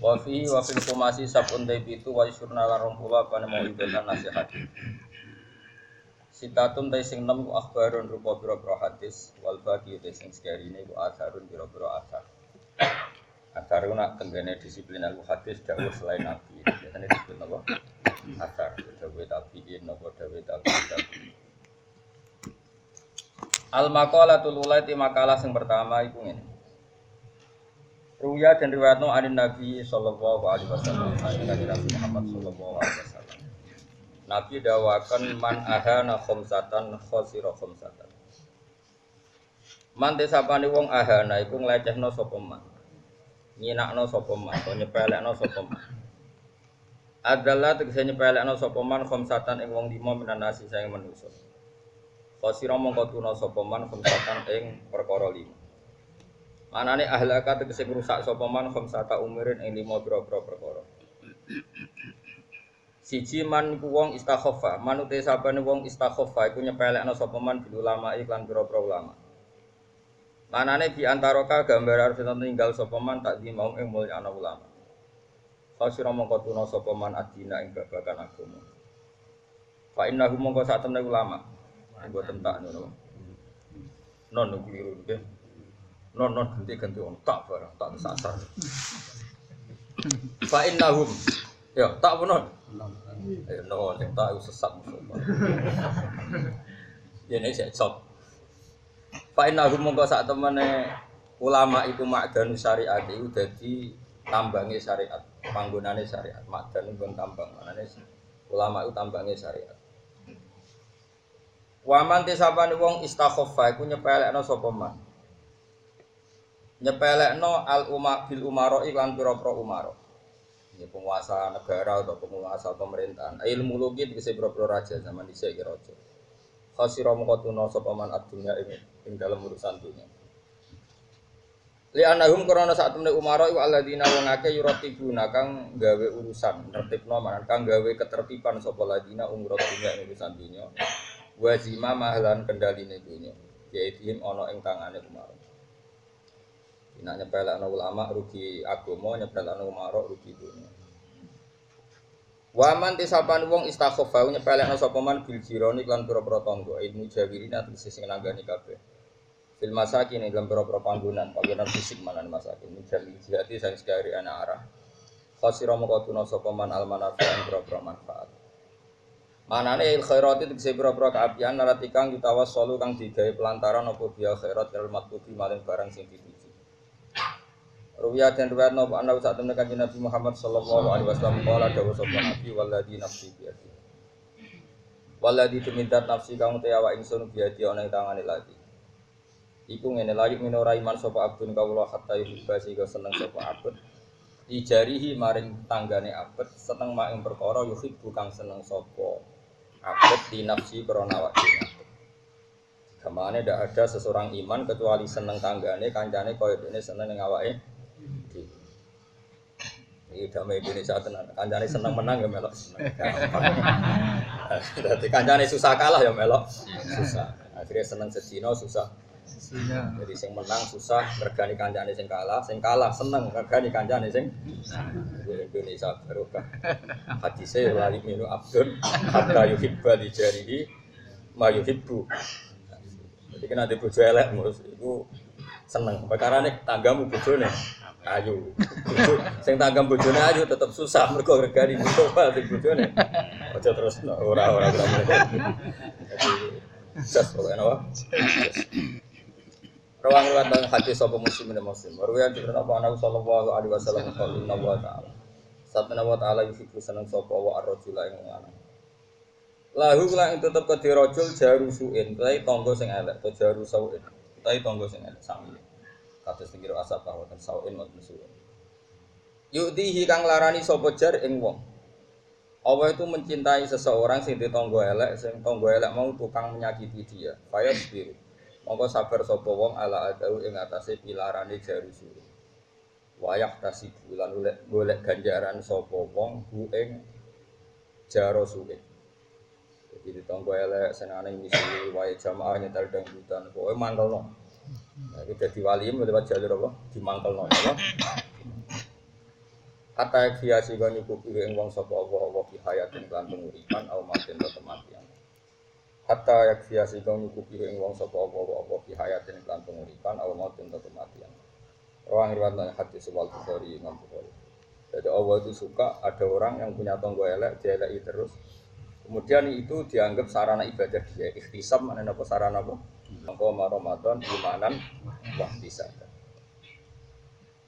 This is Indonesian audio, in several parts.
Wa fi wa fil khumasi sabun itu wa isurna larong apa mau ibadah nasihat Sitatun tay sing nem ku akhbarun rupa pira-pira hadis wal baqi tay sing sekarine ku asarun pira-pira asar Asar itu nak tenggene disiplin ilmu hadis dawuh selain nabi. Biasanya disebut apa? Asar, dawuh tabiin, apa dawuh tabiin tabiin. Al maqalatul ulaiti makalah yang pertama iku ngene. Ruya dan riwayatno anin Nabi sallallahu alaihi wasallam, Nabi Muhammad sallallahu alaihi wasallam. Nabi dawakan man ahana khomsatan khosiro khomsatan. Man desapane wong ahana iku nglecehno sapa man? Nyinakno sapa man? Atau nyepelekno sapa man? Adalah tegese nyepelekno sapa man khamsatan ing wong lima minan nasi saing manusa khosira mongko tuna sapa man khamsatan ing perkara lima manane ahlaka tegese ngrusak sapa man khamsata umurin ing lima pira-pira perkara siji man iku wong istakhofa manute sabane wong istakhofa iku nyepelekno sapa man bil ulama iklan pira-pira ulama Manane di antara ka gambar arep tinggal sapa tak di mau ing mulya ana ulama. Fasira mongko tuna sapa man adina ing babagan agama. Fa innahu mongko sak temne ulama. Mboten tak ngono. Non keliru nggih. Non non ganti ganti on tak barang tak sasar. Fa innahum ya tak punon. Ayo no sing tak sesat. Ya nek sik Fa inna hum mongko sak temene ulama iku makdanu syariat iku dadi tambange syariat, panggonane syariat. Makdan iku tambang, manane ulama iku tambange syariat. Waman tisapane wong istakhaffa iku nyepelekno sapa man. Nyepelekno al umma bil umaro iklan pira-pira umaro. Ya penguasa negara atau penguasa pemerintahan. Ilmu logi tegese pira-pira raja zaman dhisik ki raja. Khasira mongko tuna sapa adunya ing ing dalam urusan dunia. Li anahum karena saat temen umaro iku alladzina wong akeh yuratibuna kang gawe urusan tertibno manan kang gawe ketertiban sapa ladina umur dunia ing urusan dunia. Wazima mahlan kendaline dunia. Yaitu ana ing tangane umaro. Nek nyepelekno ulama rugi agama, nyepelekno umaro rugi dunia. Waman tisapan wong istakhofa nyepelekno sapa man bil jironi lan pira-pira tangga ilmu jawirina tegese sing nanggani kabeh. Fil masakin dalam pira-pira panggonan, panggonan fisik manan masakin. Mijal jihati sang sekali anak arah. Khasira moko tuna sapa man al manafi'an pira-pira manfaat. Manane il khairati tegese pira-pira kaapian narati kang ditawassalu kang digawe pelantaran apa biya khairat kal matlubi maling barang sing dituju. Ruwiya dan riwayat nopo anda saat temen kanjeng Nabi Muhammad sallallahu alaihi wasallam qala dawuh sapa Nabi walladzi nafsi biyadi. Walladzi tumintat nafsi kamu te awak ingsun biyadi ana ing tangane lagi. Iku ngene lagi minora iman sapa abdun kawula hatta yuhibba sehingga seneng sapa abd. Dijarihi maring tanggane abd seneng mak ing perkara yuhibbu kang seneng sapa abd di nafsi krana awak dhewe. Kamane ada seseorang iman kecuali seneng tanggane kancane kaya dene seneng ning Ini damai Indonesia tenan. Kancane seneng menang ya melok seneng. Berarti kancane susah kalah ya melok susah. Akhirnya seneng sedino susah. Jadi sing menang susah regani kancane sing kalah, sing kalah seneng regani kancane sing Indonesia barokah. Hadise lali minu abdun hatta yuhibba li jarihi ma yuhibbu. Jadi kena di bojo elek mus iku seneng. Perkara nih tanggamu bojone ayu. Sing tanggam bojone ayu tetep susah mergo regani coba sing bojone. Aja terus ora ora ora. Jas pokoke napa? Rawang riwayat dan hadis sapa muslim dan muslim. Riwayat dari Nabi Muhammad sallallahu alaihi wasallam qala wa ta'ala. Sabda wa ta'ala yuhibbu seneng sapa wa ar-rajula ing lanang. Lahu kula ing tetep kedhe rajul jaru suin, utawi tangga sing elek, to jaru. Utawi tangga sing elek sami. Kados tingkir asap bahwa ten sauin wa suin. Yuktihi kang larani sapa jar ing wong. Allah itu mencintai seseorang sing ditonggo elek, sing tonggo elek mau tukang menyakiti dia. Fayas biru. Monggo sabar sapa wong ala adau ing atase pilarane jaru suruh. Wayak tasib lan golek ganjaran sapa wong ku ing jaro suwe. Jadi ditonggo elek senane misi wae jamaah nyetel dangdutan. Pokoke mangkelno. Nah, iki dadi wali lewat jalur apa? Dimangkelno ya. Kata kiasi kau nyukupi ing wong sapa Allah Allah fi hayatin lan penguripan au matin atau kematian. Kata yak kiasi kau nyukupi ing wong sapa Allah Allah fi hayatin lan penguripan au matin atau kematian. Rawang riwayat nang hadis wal Bukhari Imam Bukhari. Jadi Allah itu suka ada orang yang punya tonggo elek, dia elek terus. Kemudian itu dianggap sarana ibadah dia. Ikhtisam mana apa sarana apa? Mengko Ramadan imanan wah bisa.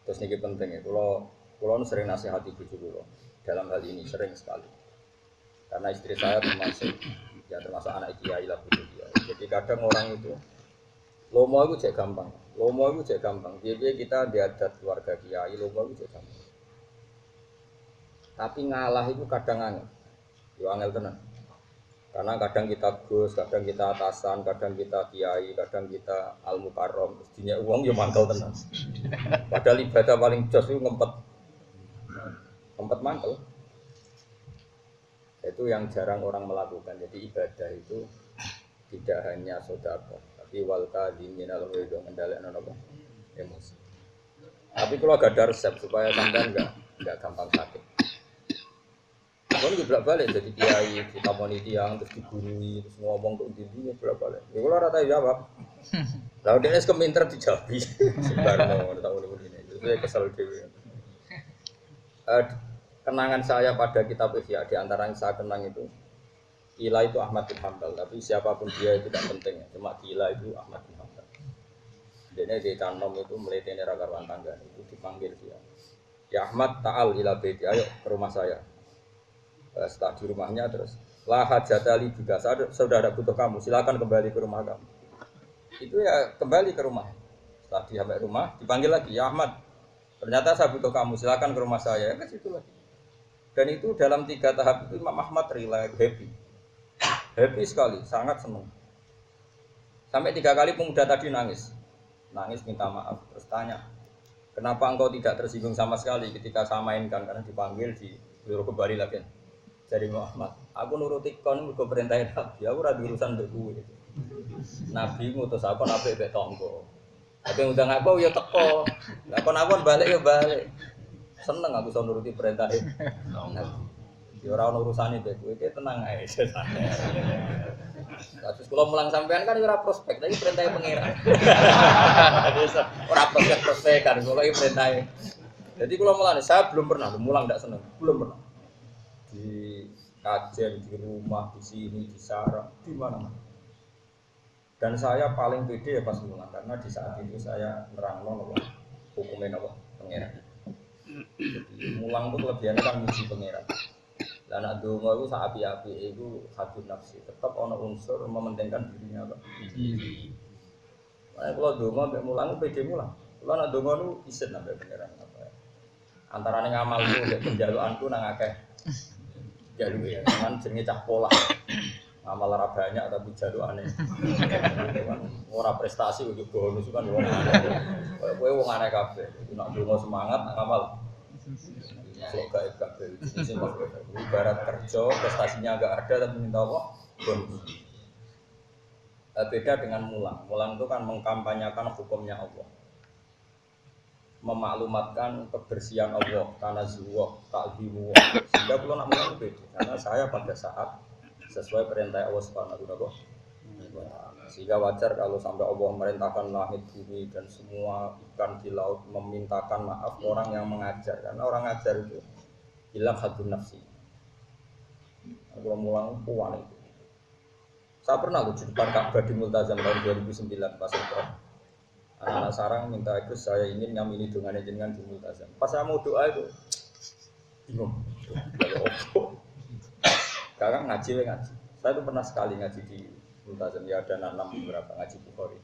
Terus ini penting ya, kalau Kulo sering nasihati bujuk kulo dalam hal ini sering sekali. Karena istri saya termasuk ya termasuk anak kiai lah bujuk dia. Jadi kadang orang itu lomo itu cek gampang. Lomo itu cek gampang. Jadi kita diadat keluarga kiai lomo itu cek gampang. Tapi ngalah itu kadang angel. Yo angel tenan. Karena kadang kita gus, kadang kita atasan, kadang kita kiai, kadang kita al mukarrom, mestinya uang yo mangkel tenan. Padahal ibadah paling jos itu ngempet. Tempat mangkel. Itu yang jarang orang melakukan. Jadi ibadah itu tidak hanya sodako tapi walka dingin al itu mengendalikan apa emosi. Tapi kalau gak ada resep supaya sampai enggak enggak gampang sakit Kalau juga balik jadi kiai, kita moni tiang, terus digurui, terus ngomong ke intinya bolak balik. Ya kalau rata jawab, lalu dia es keminter dijawab, sebarno, tahu ini, itu saya kesel dewi. Uh, kenangan saya pada kitab Ihya di antara yang saya kenang itu Gila itu Ahmad bin Hambal, tapi siapa pun dia itu tidak penting ya. Cuma gila itu Ahmad bin Hambal. Jadi di Tanom itu meliti ragawan tangga itu dipanggil dia. Ya Ahmad Taal ila beti, ayo ke rumah saya. Eh, setelah di rumahnya terus lah hajatali juga sudah ada butuh kamu silakan kembali ke rumah kamu itu ya kembali ke rumah setelah di sampai rumah dipanggil lagi ya Ahmad ternyata saya butuh kamu silakan ke rumah saya ya ke lagi dan itu dalam tiga tahap itu Imam Ahmad rela happy. Happy sekali, sangat senang. Sampai tiga kali pemuda tadi nangis. Nangis minta maaf, terus tanya, kenapa engkau tidak tersinggung sama sekali ketika saya mainkan karena dipanggil di kembali lagi dari Muhammad. Aku nuruti kon mergo perintahin Nabi, aku ora urusan mbek kowe. Nabi ngutus apa nabi mbek tonggo. Tapi ngundang aku ya teko. Lah kon aku balik ya balik. Seneng aku bisa nuruti perintah itu. Ya ora ono urusane mbek kowe, tenang ae. Terus kalau mulang sampean kan ora prospek, tapi perintah pangeran. ora prospek prospek kan, ini perintah. Jadi kalau mulang, saya belum pernah, mulang tidak seneng, belum pernah. Di kajian, di rumah, di sini, di sarang, di mana-mana. Dan saya paling pede ya pas mulang, karena di saat itu saya nerang nopo hukumnya nopo pangeran. Jadi mulang itu kelebihannya kan muji pangeran. Dan nak dongo itu saat api-api itu hati nafsi. Tetap ono unsur mementingkan dirinya apa. Makanya kalau dongo sampai mulang itu pede mulang. Kalau nak dongo itu isin sampai pangeran apa. Antara nih ngamalku, penjaluanku nang akeh jalur ya. Cuman jenenge cah pola. Amal ora banyak tapi jalur aneh. Ora prestasi ujuk bonus kan wong aneh. Kowe wong aneh kabeh. Dongo semangat, nak ngamal Sok gaib kabeh. Ibarat kerja, prestasinya agak ada tapi minta apa? Bonus. Eh, beda dengan mulang. Mulang itu kan mengkampanyakan hukumnya Allah. Memaklumatkan kebersihan Allah, karena zuwah, takzimu Sehingga kalau nak mulang beda. Karena saya pada saat sesuai perintah Allah Subhanahu wa. Sehingga wajar kalau sampai Allah merintahkan langit bumi dan semua ikan di laut memintakan maaf orang yang mengajar karena orang ngajar itu hilang hati nafsi. Kalau mulang puan itu. Saya pernah di depan Ka'bah di Multazam tahun 2009 pas itu. Anak-anak sarang minta itu saya ingin ngamini dengan jenengan di Multazam. Pas saya mau doa itu bingung. Kakak ngaji ngaji. Saya itu pernah sekali ngaji di Multazam ya ada enam beberapa ngaji Bukhari.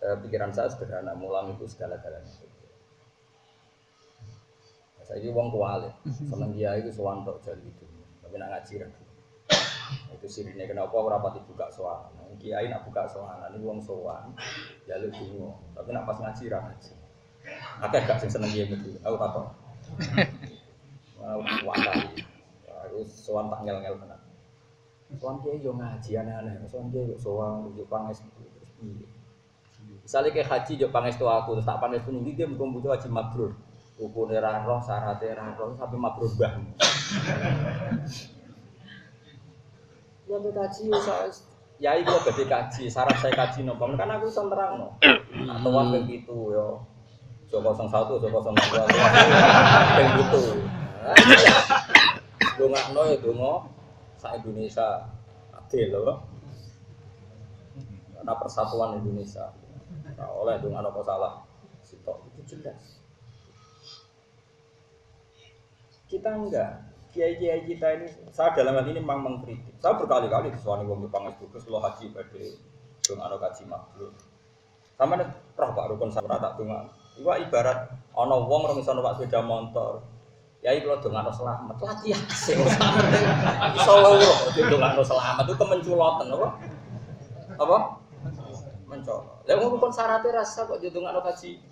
E, pikiran saya sederhana, mulang itu segala-galanya. Saya ini wong kuali, seneng dia itu sowan tok jadi itu, tapi nak ngaji kan. Itu sirine kenapa aku rapati buka sowan. Kiai nak buka sowan, ini wong sowan, jaluk dungo, tapi nak pas ngaji ra ngaji. Akeh gak sing seneng dia gitu, aku takon. Kuwata. Aku sowan tak ngel-ngel tenan. Sowan kiai yo ngaji aneh-aneh, sowan kiai yo sowan yo pangestu. Misalnya kayak haji jo pangestu aku terus tak pangestu dia mungkin butuh haji mabrur. Rukune ra roh, syaratnya ra roh, sampai mabrur bah. Ya kaji ya itu gede kaji, syarat saya kaji nopo. Kan aku iso terang no. Atau waktu itu yo. Joko 01, Joko 02, yang gitu. Dongakno ya dongo sak Indonesia adil loh. Karena persatuan Indonesia. Nah, oleh dong ada apa salah. Sitok itu jelas. Kita enggak. Kiai-kiai kita ini, saya dalam hal ini memang mengkritik. Saya berkali-kali disuani wong Jepang itu, lo haji pada dong ada kaji makhluk. Sama nih, roh pak rukun saya tak dungan. Iwa ibarat ono wong orang misalnya pak sepeda motor. Ya itu dong ada selamat. Lagi ya sih, selamat. Iso dong ada selamat itu kemenculotan, apa? Apa? mencolok. Lah ngono kon syaratnya rasa kok jodoh ngono kaji.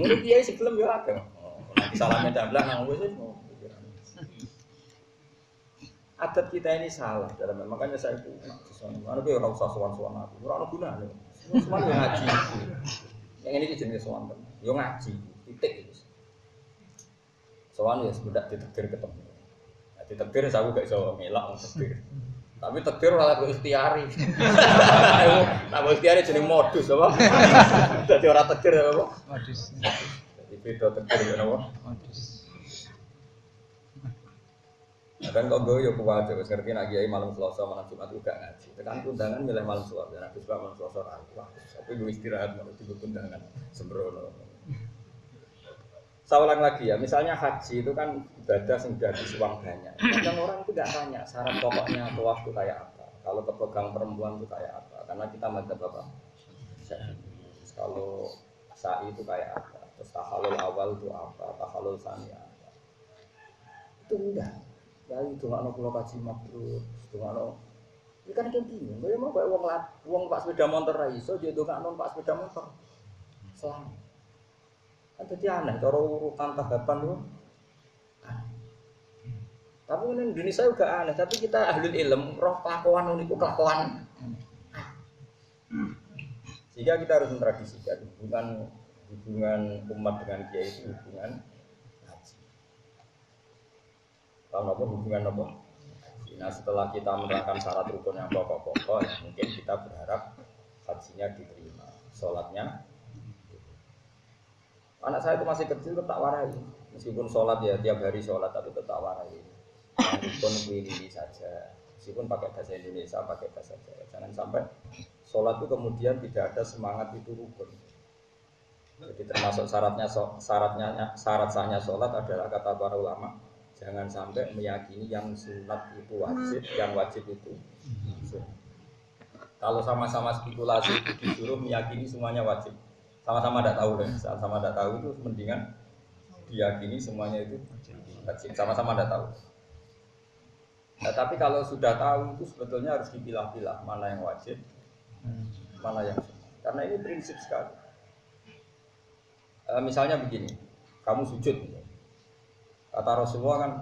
Ngono piye sih gelem yo ada. Nanti salamnya dablah nang wis Adat kita ini salah dalam makanya saya itu anu ki ora usah sowan-sowan aku. Ora ono gunane. Sowan yo ngaji. Yang ini jenis sowan kan. Yo ngaji, titik itu. Sowan ya sebedak ditekir ketemu. Nah, ditekir saya gak iso ngelak tekir. Tapi tekir malah gue ikhtiari. Nah, gue ikhtiari jadi modus apa? Jadi orang tekir apa? Modus. Jadi beda tekir ya apa? Modus. Nah, kan kok gue ya kuat coba ngerti nak kiai malam selasa malam jumat juga ngaji. Tekan undangan milih malam selasa, nah suka malam selasa wah. Tapi gue istirahat malam tiga undangan sembrono. Saya ulang lagi ya, misalnya haji itu kan ibadah yang dari uang banyak. Kadang orang itu tidak tanya syarat pokoknya tawaf itu kayak apa. Kalau kepegang perempuan itu kayak apa. Karena kita madzhab apa? Terus kalau sa'i itu kayak apa. Terus tahalul awal itu apa. Tahalul sani apa. Itu enggak. Ya itu nggak pulau kaji mabrur. Itu nggak. Ini kan kayak gini. Gue mau kayak uang lat, uang pak sepeda motor raiso, jadi nggak non pak sepeda motor. Selamat. Kan jadi aneh, cara urutan tahapan itu tapi ini Indonesia juga aneh, tapi kita ahli ilm, roh kelakuan ini kelakuan. Sehingga kita harus mentradisikan hubungan hubungan umat dengan kiai itu hubungan haji. Paham apa hubungan apa? Nah setelah kita menerangkan syarat rukun yang pokok-pokok, ya mungkin kita berharap hajinya diterima, sholatnya Anak saya itu masih kecil tetap warai. Meskipun sholat ya tiap hari sholat tapi tetap warai. Rukun ini saja. Meskipun pakai bahasa Indonesia, pakai bahasa Jawa. Jangan sampai sholat itu kemudian tidak ada semangat itu rukun. Jadi termasuk syaratnya syaratnya syarat sahnya sholat adalah kata para ulama jangan sampai meyakini yang sunat itu wajib, yang wajib itu. Sunat. Kalau sama-sama spekulasi disuruh meyakini semuanya wajib, sama-sama tidak tahu deh sama-sama tidak tahu itu mendingan diyakini semuanya itu wajib. Sama-sama tidak tahu. Nah, tapi kalau sudah tahu itu sebetulnya harus dipilah-pilah mana yang wajib mana yang sunnah karena ini prinsip sekali. E, misalnya begini kamu sujud kata Rasulullah kan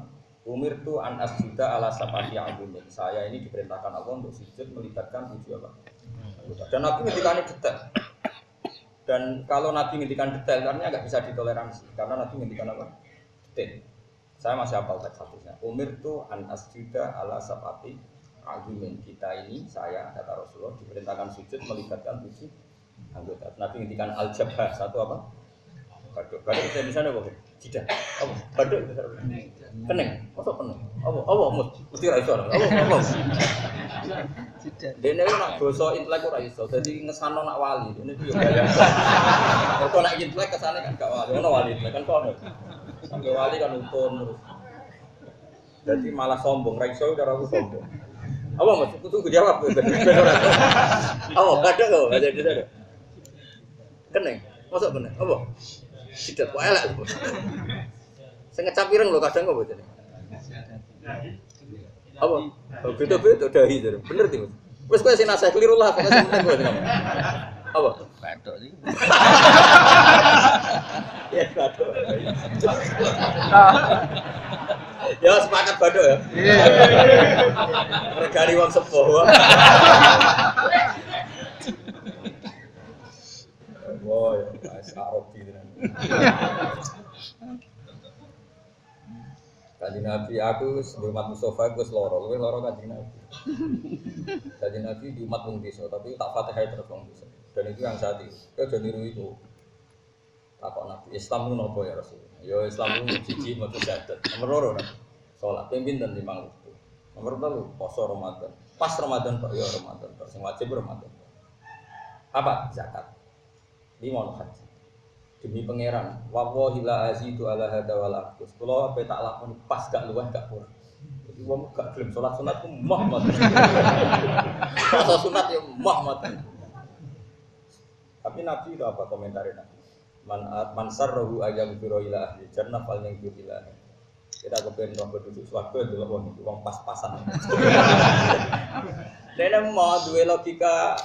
Umir tu an asjuda ala sapati agumin. Saya ini diperintahkan Allah untuk sujud melibatkan tujuh apa? Dan ketika ini detail. Dan kalau Nabi ngintikan detail, karena nggak bisa ditoleransi. Karena Nabi ngintikan apa? Detail. Saya masih hafal teks hadisnya. Umir tu an asjuda ala sapati agumin. Kita ini, saya, kata Rasulullah, diperintahkan sujud melibatkan tujuh anggota. Nabi ngintikan al jabha satu apa? Baduk. Baduk di sana apa? Tidak. Apa? Baduk Keneng. Masa keneng? Apa? Apa? Mut. Mesti ra iso. Apa? Apa? Dene ku nak basa intelek ora iso. Dadi ngesano nak wali. Dene yo. Mergo nak intelek kesane kan gak wali. Ono wali intelek kan kono. Sampai wali kan utun terus. Jadi malah sombong, ra iso cara aku sombong. Apa? Aku tunggu jawab. Apa? Kada kok, ada di sana. Keneng. Masa keneng? Apa? Tidak kok elek. Sing ngecap ireng lho kadang kok bojone. Apa? Beda-beda dahi jadi. Bener sih. Wes kowe sing nasihat keliru lah, kowe sing penting kowe. Apa? Batok sih. Ya, badok. Ya sepakat badok ya. Regani wong sepuh. Wah, ya, Mas Arabi Kanjeng Nabi aku umat Mustafa aku wis loro, kowe loro Kanjeng Nabi. Kanjeng Nabi di umat wong tapi tak Fatihah terus wong. Dan itu yang saat itu. Kau jangan niru itu. Takok Nabi, Islam itu nopo ya Rasul? Ya Islam itu jiji mau syahadat. Nomor loro Nabi. Sholat pimpin dan lima. Nomor telu poso Ramadan. Pas Ramadan Pak ya Ramadan. Terus yang wajib Ramadan. Apa? Zakat. Lima haji. Demi pangeran, wallahi la azidu ala hada wal aqus. Kula ape tak lakoni pas gak luwih gak kurang. Jadi wong gak gelem salat sunat ku mah mboten. Rasa sunat ya mboten. Tapi Nabi itu apa komentarnya Nabi? Man man sarrahu ayam biro ila ahli jannah fal yang ila. Kita kepengen roh berduduk swarga dulu wong itu wong pas-pasan. Dene mau duwe logika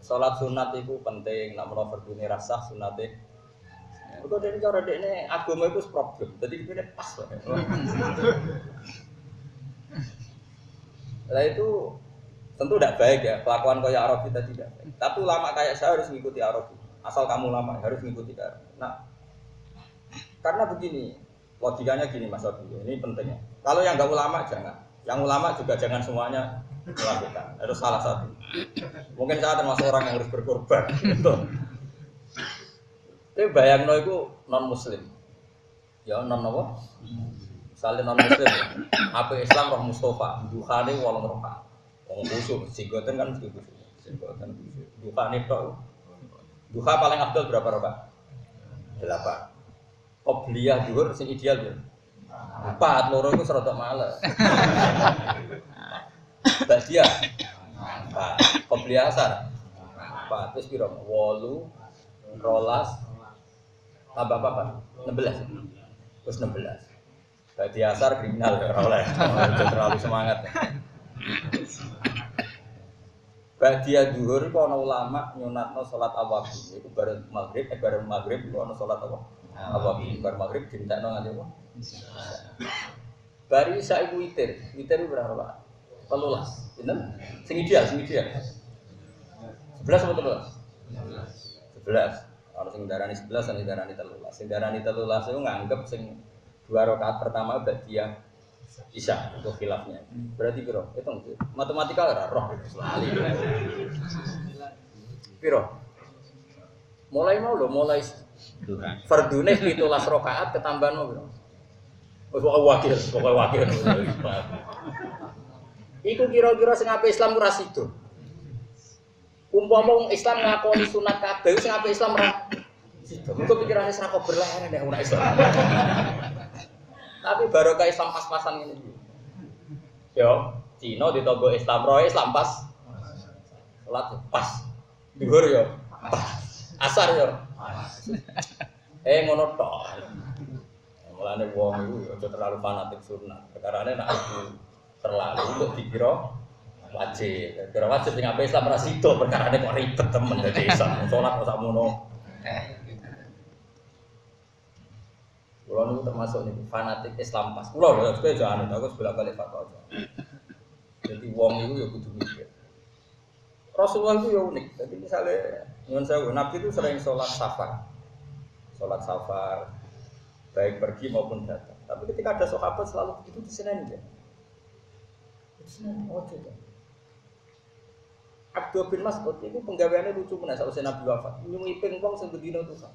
Sholat sunat itu penting, nak menawa berduni rasa sunatnya. Mereka dari cara dia ini agama itu problem, jadi ini pas lah. Lah itu tentu tidak baik ya, kelakuan kayak Arab kita tidak. Tapi ulama kayak saya harus mengikuti Arab. Asal kamu lama harus mengikuti Arab. Nah, karena begini, logikanya gini Mas Abi, ini pentingnya. Kalau yang nggak ulama jangan, yang ulama juga jangan semuanya melakukan. Itu salah satu. Mungkin saya termasuk orang yang harus berkorban. Gitu. Tapi bayangno itu non muslim. Ya non apa? Misalnya non muslim, apa Islam roh Mustafa, duhane wolong roka. Wong khusyuk, singgoten kan khusyuk. Singgoten khusyuk. Duhane tok. Duha paling abdul berapa roka? Delapan. Qobliyah duhur sing ideal ya. Empat, loro itu serotok males. Badia empat, Qobliyah asar empat, terus piro? Wolu, rolas, tambah apa? 16 terus 16 Badia asar kriminal ya oleh terlalu semangat Badia duhur itu ada ulama nyunatno sholat awabi itu bareng maghrib, eh bareng maghrib itu ada sholat apa? Awabi, bareng maghrib dintekno nganti apa? Bari isa ibu witir, witir itu berapa pak? Telulas, bener? Sing ideal, sing ideal. Sebelas atau telulas? Sebelas. Kalau sing darani sebelas, sing darani telulas. Sing darani telulas itu nganggep sing dua rakaat pertama dia Isya itu khilafnya. Berarti piro? Hitung. Matematika ora roh selalu. Piro? Mulai mau lo, mulai fardune 17 rakaat ketambahan mau piro? Wis wakil, pokoke wakil. Iku kira-kira sing ape Islam ora sido. Umpama wong Islam ngakoni sunat kabeh sing ape Islam sido. Engko pikirane sak kok berlehar nek ora Islam. Tapi barokah Islam pas-pasan ini. Yo, Cina ditombo Islam roe Islam pas. Salat pas. Dhuwur yo pas. Asar yo. Eh ngono tok. Mulane wong iku aja terlalu fanatik sunat. Perkarane nek terlalu untuk dikira wajib. Kira wajib sing ape Islam ra sida perkarane kok ribet temen dadi Islam. Salat kok sakmono. Kulo niku termasuk niku fanatik Islam pas. Kulo lho kowe aja anut aku sebelah balik fatwa. Jadi wong itu ya kudu mikir. Rasulullah itu ya unik. Jadi misalnya dengan saya Nabi itu sering sholat safar, sholat safar, baik pergi maupun datang. Tapi ketika ada sahabat selalu begitu di sini aja. Di sini, oh coba. Abdul bin Mas'ud itu penggaweannya lucu mana saat Nabi wafat. Nyungi pingpong sing bedino tuh.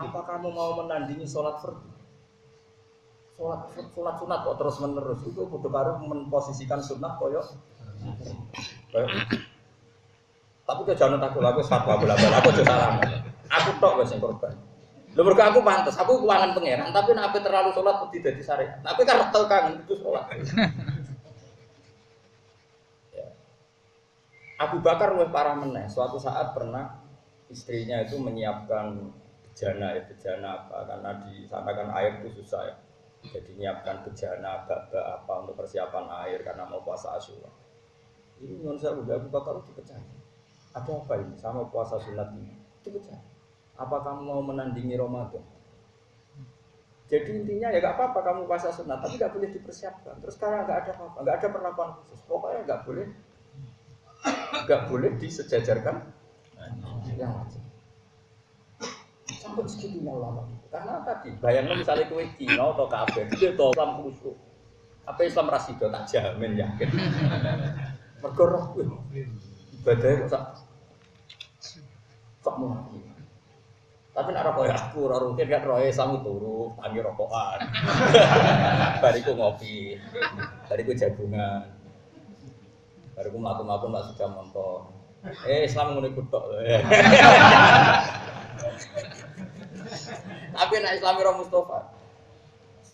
Apa kamu mau menandingi sholat fardu? Sholat sholat sunat kok terus menerus itu butuh baru memposisikan sunnah koyo. Tapi kau jangan takut aku fatwa bola bola aku juga salah. Aku tok yang korban. Lho mergo aku pantas, aku keuangan pangeran, tapi nek ape terlalu sholat mesti dadi syariat. Tapi kan retel kangen itu sholat. Abu Bakar luwih parah meneh. Suatu saat pernah istrinya itu menyiapkan bejana ya bejana apa karena di sana kan air itu susah ya. Jadi nyiapkan bejana bak apa untuk persiapan air karena mau puasa asyura. Ini non saya Abu Bakar dipecah ada apa ini? Sama puasa sunat ini. Dipecah apa kamu mau menandingi Ramadan? Jadi intinya ya gak apa-apa kamu puasa sunat tapi gak boleh dipersiapkan. Terus sekarang gak ada apa-apa gak ada perlakuan khusus. Pokoknya gak boleh gak boleh disejajarkan. Yang wajib sampai segitunya ulama karena tadi bayangnya misalnya kue Cina atau kafir itu itu Islam khusyuk. Apa Islam rasido tak jamin yakin. Mergo roh kuwi ibadahnya kok sak sak mati. Tapi nak rokok ya aku ora rutin kan roe samu turu tangi rokokan. Bariku ngopi bariku jagungan bariku mlaku-mlaku mbak sudah montor eh Islam ngono iku tok Tapi nak Islam ora Mustafa.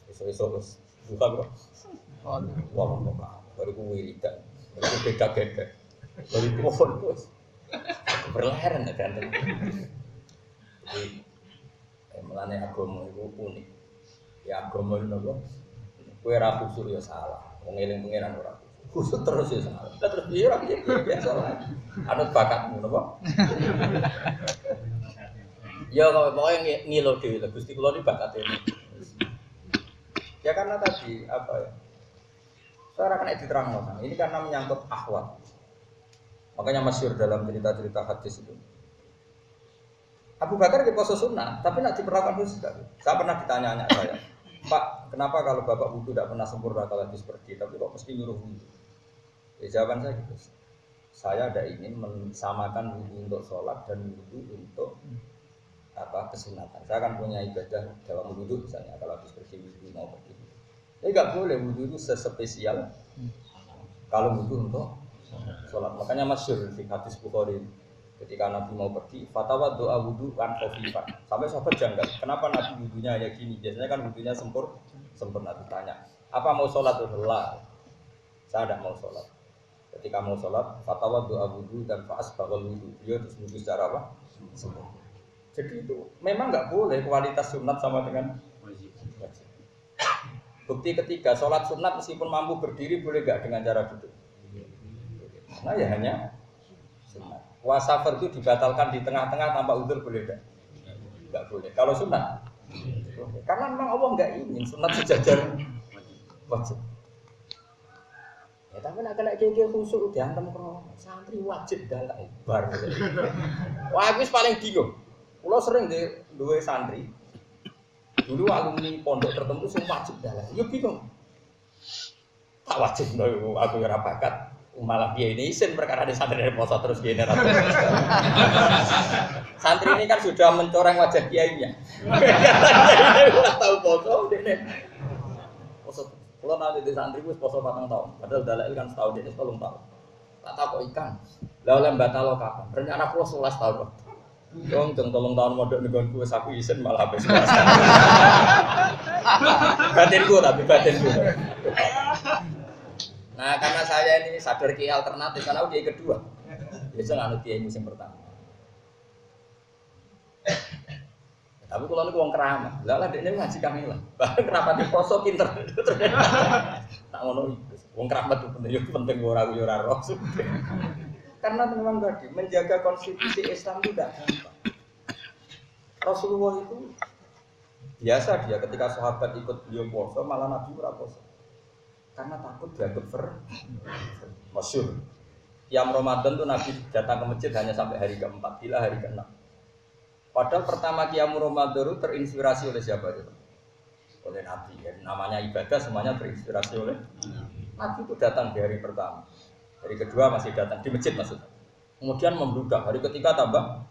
Iso-iso wis buka bro. Wah, kok baru ku wiridan. Baru beda beda. Baru ku mohon terus. Berleheran ya kan. Eh, melane agama itu unik. Ya agama itu nopo. Kue rapu sur ya salah. Wong eling pangeran ora. Kusut terus ya. Terus ora biasa lah. Anut bakatmu nopo. Ya kalau pokoknya ngilo dewi lah. Gusti kulo ini bakat ini. Ya karena tadi apa ya? Saya kena diterang orang. Ini karena menyangkut akhwat. Makanya masyur dalam cerita-cerita hadis itu. Abu Bakar di poso sunnah, tapi nak diperlakukan khusus tidak. Saya pernah ditanya-tanya saya, Pak, kenapa kalau bapak wudhu tidak pernah sempurna kalau habis pergi, tapi kok mesti nyuruh wudhu? Ya jawaban saya gitu. Saya ada ingin mensamakan wudhu untuk sholat dan wudhu untuk apa kesunatan. Saya akan punya ibadah dalam wudhu misalnya kalau habis bersih wudhu mau pergi. Ini nggak boleh wudhu itu sespesial kalau wudhu untuk sholat. Makanya masyur di hadis Bukhari ketika Nabi mau pergi, fatwa doa wudhu kan khofifan. Sampai sahabat janggal, kenapa Nabi wudhunya ya gini? Biasanya kan wudhunya sempur, sempurna ditanya. Apa mau sholat lah? Saya tidak mau sholat. Ketika mau sholat, fatwa doa wudhu dan faas bakal wudhu. Dia terus wudhu secara apa? Jadi itu memang nggak boleh kualitas sunat sama dengan. Bukti ketiga, sholat sunat meskipun mampu berdiri boleh nggak dengan cara duduk? Nah ya hanya sunat. Puasa itu dibatalkan di tengah-tengah tanpa udur boleh nggak? Nggak boleh. Kalau sunat, karena memang Allah nggak ingin sunat sejajar wajib. Ya, tapi nak kena kayak khusus diantem kalau santri wajib dalam bar. Wah, aku paling bingung. Kalau sering di dua santri, dulu alumni pondok tertentu semua wajib dalam. Yuk bingung. Tak wajib no, aku ya bakat. Malah dia ini isin perkara di santri dari poso terus dia Santri ini kan sudah mencoreng wajah kiainya. Tahu poso, dia. Kalau nanti di santri gue poso patang tahun, padahal dalil kan setahun ini sepuluh tahun. Tak tahu kok ikan. Lalu batalo kapan? Rencana pulau sebelas tahun. Dong, jeng tolong tahun modal nih gue saku isen malah habis puasa. batin gue tapi batin gue. Nah karena saya ini sadar ki alternatif karena udah kedua. Biasa nggak kiai musim pertama. Tapi kalau nih uang keramat, lah lah dia ngaji kami lah. Bahkan kenapa di poso pinter. Tak ngono itu. Uang keramat itu penting, penting gue ragu roh. Karena memang tadi menjaga konstitusi Islam itu tidak gampang. Rasulullah itu biasa dia ketika sahabat ikut beliau puasa malah Nabi ora puasa. Karena takut dianggap ver masyur. Yang Ramadan tuh Nabi datang ke masjid hanya sampai hari keempat, bila hari keenam. Padahal pertama Qiyam Ramadan terinspirasi oleh siapa itu? Oleh Nabi. Ya, namanya ibadah semuanya terinspirasi oleh Nabi itu datang di hari pertama. Hari kedua masih datang di masjid maksudnya. Kemudian membludak. Hari ketiga tambah.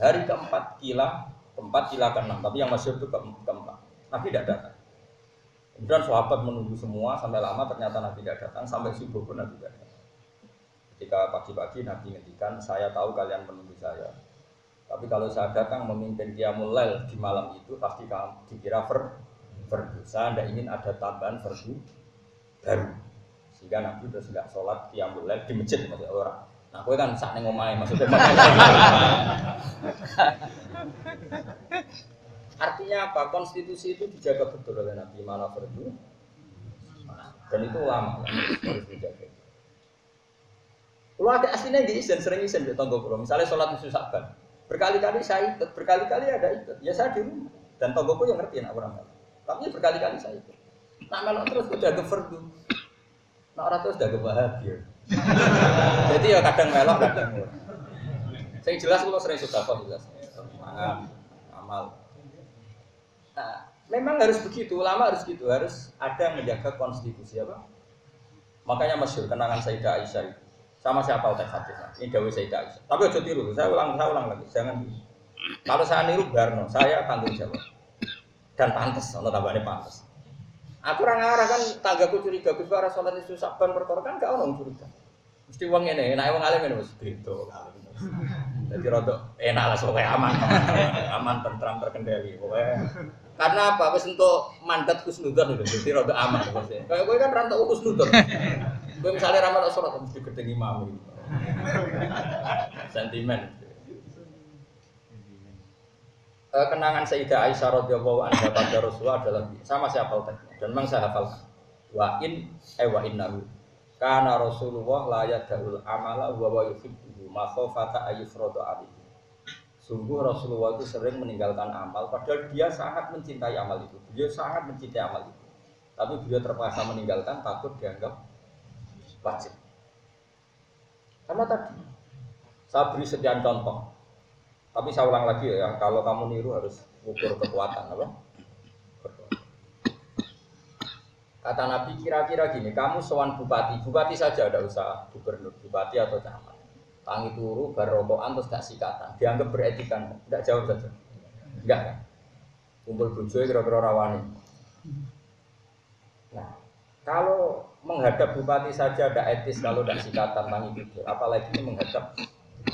Hari keempat kila, keempat kila keenam. Tapi yang masih itu ke keempat. Nabi tidak datang. Kemudian sahabat menunggu semua sampai lama ternyata Nabi tidak datang sampai subuh pun Nabi tidak datang. Ketika pagi-pagi Nabi ngendikan, saya tahu kalian menunggu saya. Tapi kalau saya datang memimpin Qiyamul Lail di malam itu pasti kamu dikira ver, verdu. Saya tidak ingin ada tambahan verdu baru. Sehingga Nabi terus nggak sholat qiyamul lail di masjid maksudnya orang. Nah, kowe kan sak ning omahe maksudnya. Artinya apa? Konstitusi itu dijaga betul oleh Nabi mana fardu dan itu lama harus dijaga. Kalau ada aslinya di izin sering izin di tonggo. Misalnya sholat musuh saban, berkali-kali saya ikut, berkali-kali ada ikut. Ya saya di rumah dan tonggoku yang ngerti nak orang Tapi berkali-kali saya ikut. Nah melok terus udah ke fardu. Nah orang terus udah bahagia. Jadi ya kadang melok kadang Saya jelas kalau sering sudah kok jelas. Semangat, amal. Nah, memang harus begitu, ulama harus gitu, harus ada yang menjaga konstitusi apa? Makanya masyur kenangan Sayyidah Aisyah itu. Sama siapa teks hadis. Ini Dawi Sayyidah. Tapi ojo tiru, saya ulang, saya ulang lagi, jangan Kalau saya niru Barno, saya tanggung jawab. Dan pantas, ono tambahnya pantas. Aku orang arah kan tanggaku curiga, Gus Bara sholat itu saban perkara kan gak orang curiga. Mesti uang ini, enak uang alim ini mas gitu. Jadi rada enak lah soalnya aman, aman, tentram terkendali. Pokoknya karena apa? Wis untuk mandat kusnudon itu, jadi rada aman. Kayak gue kan rantau kusnudon. Gue misalnya ramal mesti gede imam gitu. Sentimen. Eh, kenangan Sayyidah Aisyah radhiyallahu anha pada Rasulullah adalah sama saya hafal dan memang saya hafal wa in eh wa innahu karena Rasulullah la yadul amala wa wa yuhibbu ma khafata ayyufradu alaihi Sungguh Rasulullah itu sering meninggalkan amal, padahal dia sangat mencintai amal itu. Dia sangat mencintai amal itu. Tapi beliau terpaksa meninggalkan takut dianggap wajib. Karena tadi saya beri sekian contoh. Tapi saya ulang lagi ya, kalau kamu niru harus ukur kekuatan apa? Kata Nabi kira-kira gini, kamu sewan bupati, bupati saja ada usah gubernur, bupati atau camat tangi turu barokokan terus gak sikatan dianggap beretikan tidak jauh saja enggak kan kumpul bujo kira-kira rawani nah kalau menghadap bupati saja tidak etis kalau tidak sikatan tangi turu apalagi ini menghadap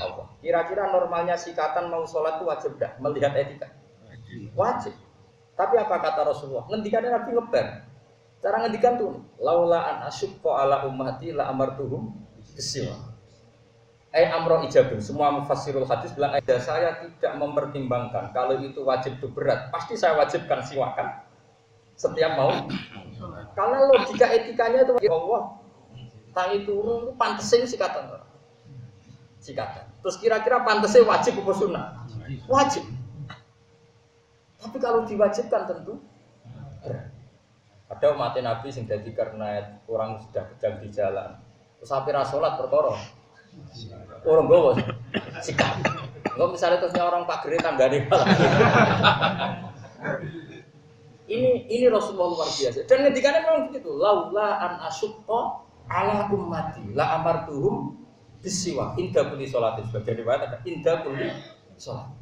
Allah. Kira-kira normalnya sikatan mau sholat itu wajib tidak melihat etika. Wajib. Tapi apa kata Rasulullah? Ngendikannya Nabi ngeber cara ngendikan tuh laula an asyukko ala ummati la amartuhum kesiwa. Eh amroh ijabun. Semua mufassirul hadis bilang, eh saya tidak mempertimbangkan kalau itu wajib itu berat. Pasti saya wajibkan siwakan setiap mau. Karena logika etikanya itu ya Allah tangi turun itu pantesin sikatan. Sikatan. Terus kira-kira pantasnya wajib apa sunnah? Wajib. Tapi kalau diwajibkan tentu. Ada umat Nabi sing jadi karena orang sudah kejang di jalan. Terus sampai rasulat perkara Orang gowo sikap. Enggak misalnya terusnya orang Pak Gere tanggane. Ini ini Rasulullah luar biasa. Dan ngendikannya memang begitu. Laula an asyukko ala ummati la amartuhum bisiwa inda kulli sholatin sebagai riwayat ada inda kulli sholat.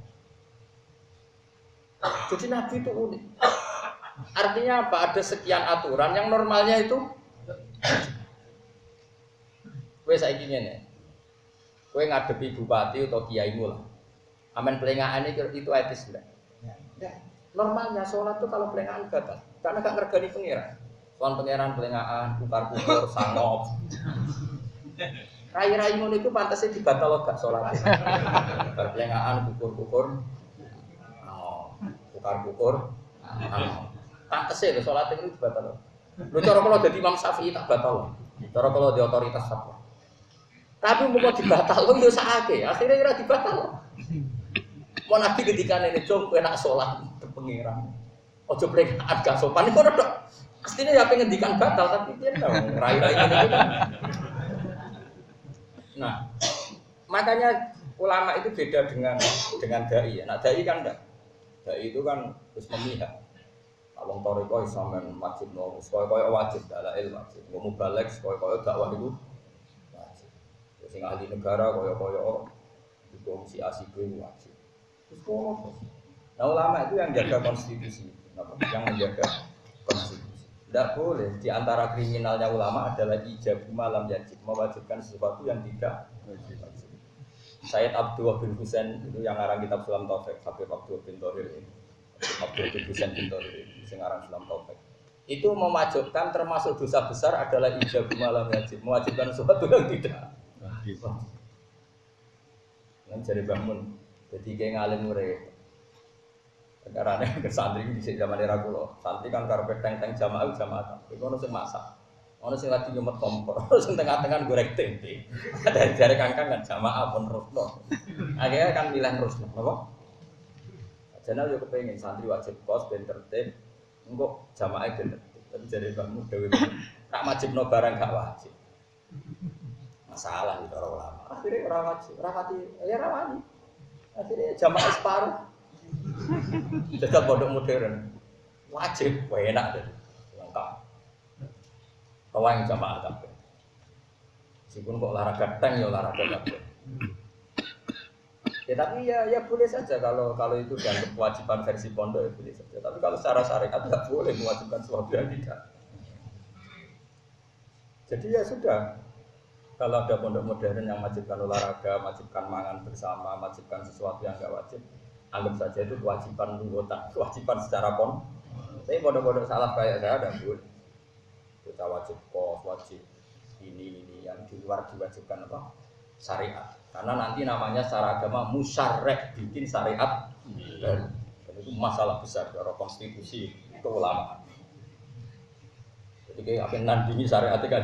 Jadi Nabi itu unik. Artinya apa? Ada sekian aturan yang normalnya itu Wes saiki ngene. Kue ngadepi bupati atau kiaimu lah. Amin pelengahan itu, itu etis enggak? Ya. Normalnya sholat tuh kalau pelengahan batal. Karena gak ngergani pengiran. Soal pengiran pelengahan, bukar-bukar, sangop. Rai-rai itu pantasnya dibatal gak sholat. Pelengahan, bukur-bukur. Oh, bukar-bukur. Pantasnya itu sholat itu dibatal. Lu cara kalau jadi Imam Syafi'i tak batal. Cara kalau di otoritas fatwa. Tapi mau dibatal lo yo sakake, akhirnya kira dibatal. Mau nabi ketika ini coba enak sholat ke pengiran. Ojo prekat gak sopan itu dok. Pastinya ya pengen dikan batal tapi dia rai-rai ini kan. Nah, makanya ulama itu beda dengan dengan dai. Nah, dai kan enggak. Dai itu kan terus memihak. Kalau toriko isamen wajib no, sekolah kaya wajib, ada ilmu wajib. Mau balik sekolah kaya dakwah itu sing ahli negara koyo-koyo hukum si A si B wajib. Terus kok Nah ulama itu yang jaga konstitusi, yang menjaga konstitusi. Tidak boleh di antara kriminalnya ulama adalah ijab malam yajib mewajibkan sesuatu yang tidak wajib. Sayyid Abdul bin Husain itu yang ngarang kitab Sulam Taufik, Habib Abdul bin Tohir ini. Abdul bin Husain bin Tohir ini, yang ngarang Sulam Taufik. Itu mewajibkan termasuk dosa besar adalah ijab malam yajib, mewajibkan sesuatu yang tidak Nang jare bangun. Jadi kayak ngalim murid. Karena ke santri di zaman era kulo, santri kan karpet teng-teng jamaah jamaah. Iku ono sing masak. Ono sing lagi nyumet kompor, ono sing tengah-tengah goreng tempe. Dari jari kangkang kan jamaah pun rusno. Akhirnya kan milih rusno, apa? Jenal yo kepengen santri wajib kos ben tertib. Engko jamaah ben tertib. Tapi jari kamu dewe tak wajib no barang gak wajib. Masalah itu orang ulama. Akhirnya orang wajib, orang wajib, ya orang. Akhirnya jamaah separuh. Tetap pondok modern. Wajib, wah enak deh. Lengkap. Kau yang jamaah kabeh. Meskipun kok olahraga tank ya olahraga kabeh. Ya tapi ya ya boleh saja kalau kalau itu dianggap kewajiban versi pondok ya boleh saja. Tapi kalau secara syariat nggak boleh mewajibkan sesuatu yang tidak. Jadi ya sudah. Kalau ada pondok modern yang wajibkan olahraga, wajibkan mangan bersama, wajibkan sesuatu yang nggak wajib, anggap saja itu kewajiban anggota, kewajiban secara pon. Tapi pondok-pondok salah kayak saya ada boleh. Kita wajib kos, wajib ini ini yang di luar diwajibkan apa? Syariat. Karena nanti namanya secara agama musyarek bikin syariat dan, dan itu masalah besar dari konstitusi keulamaan. Jadi kayak apa nandingi syariatnya kan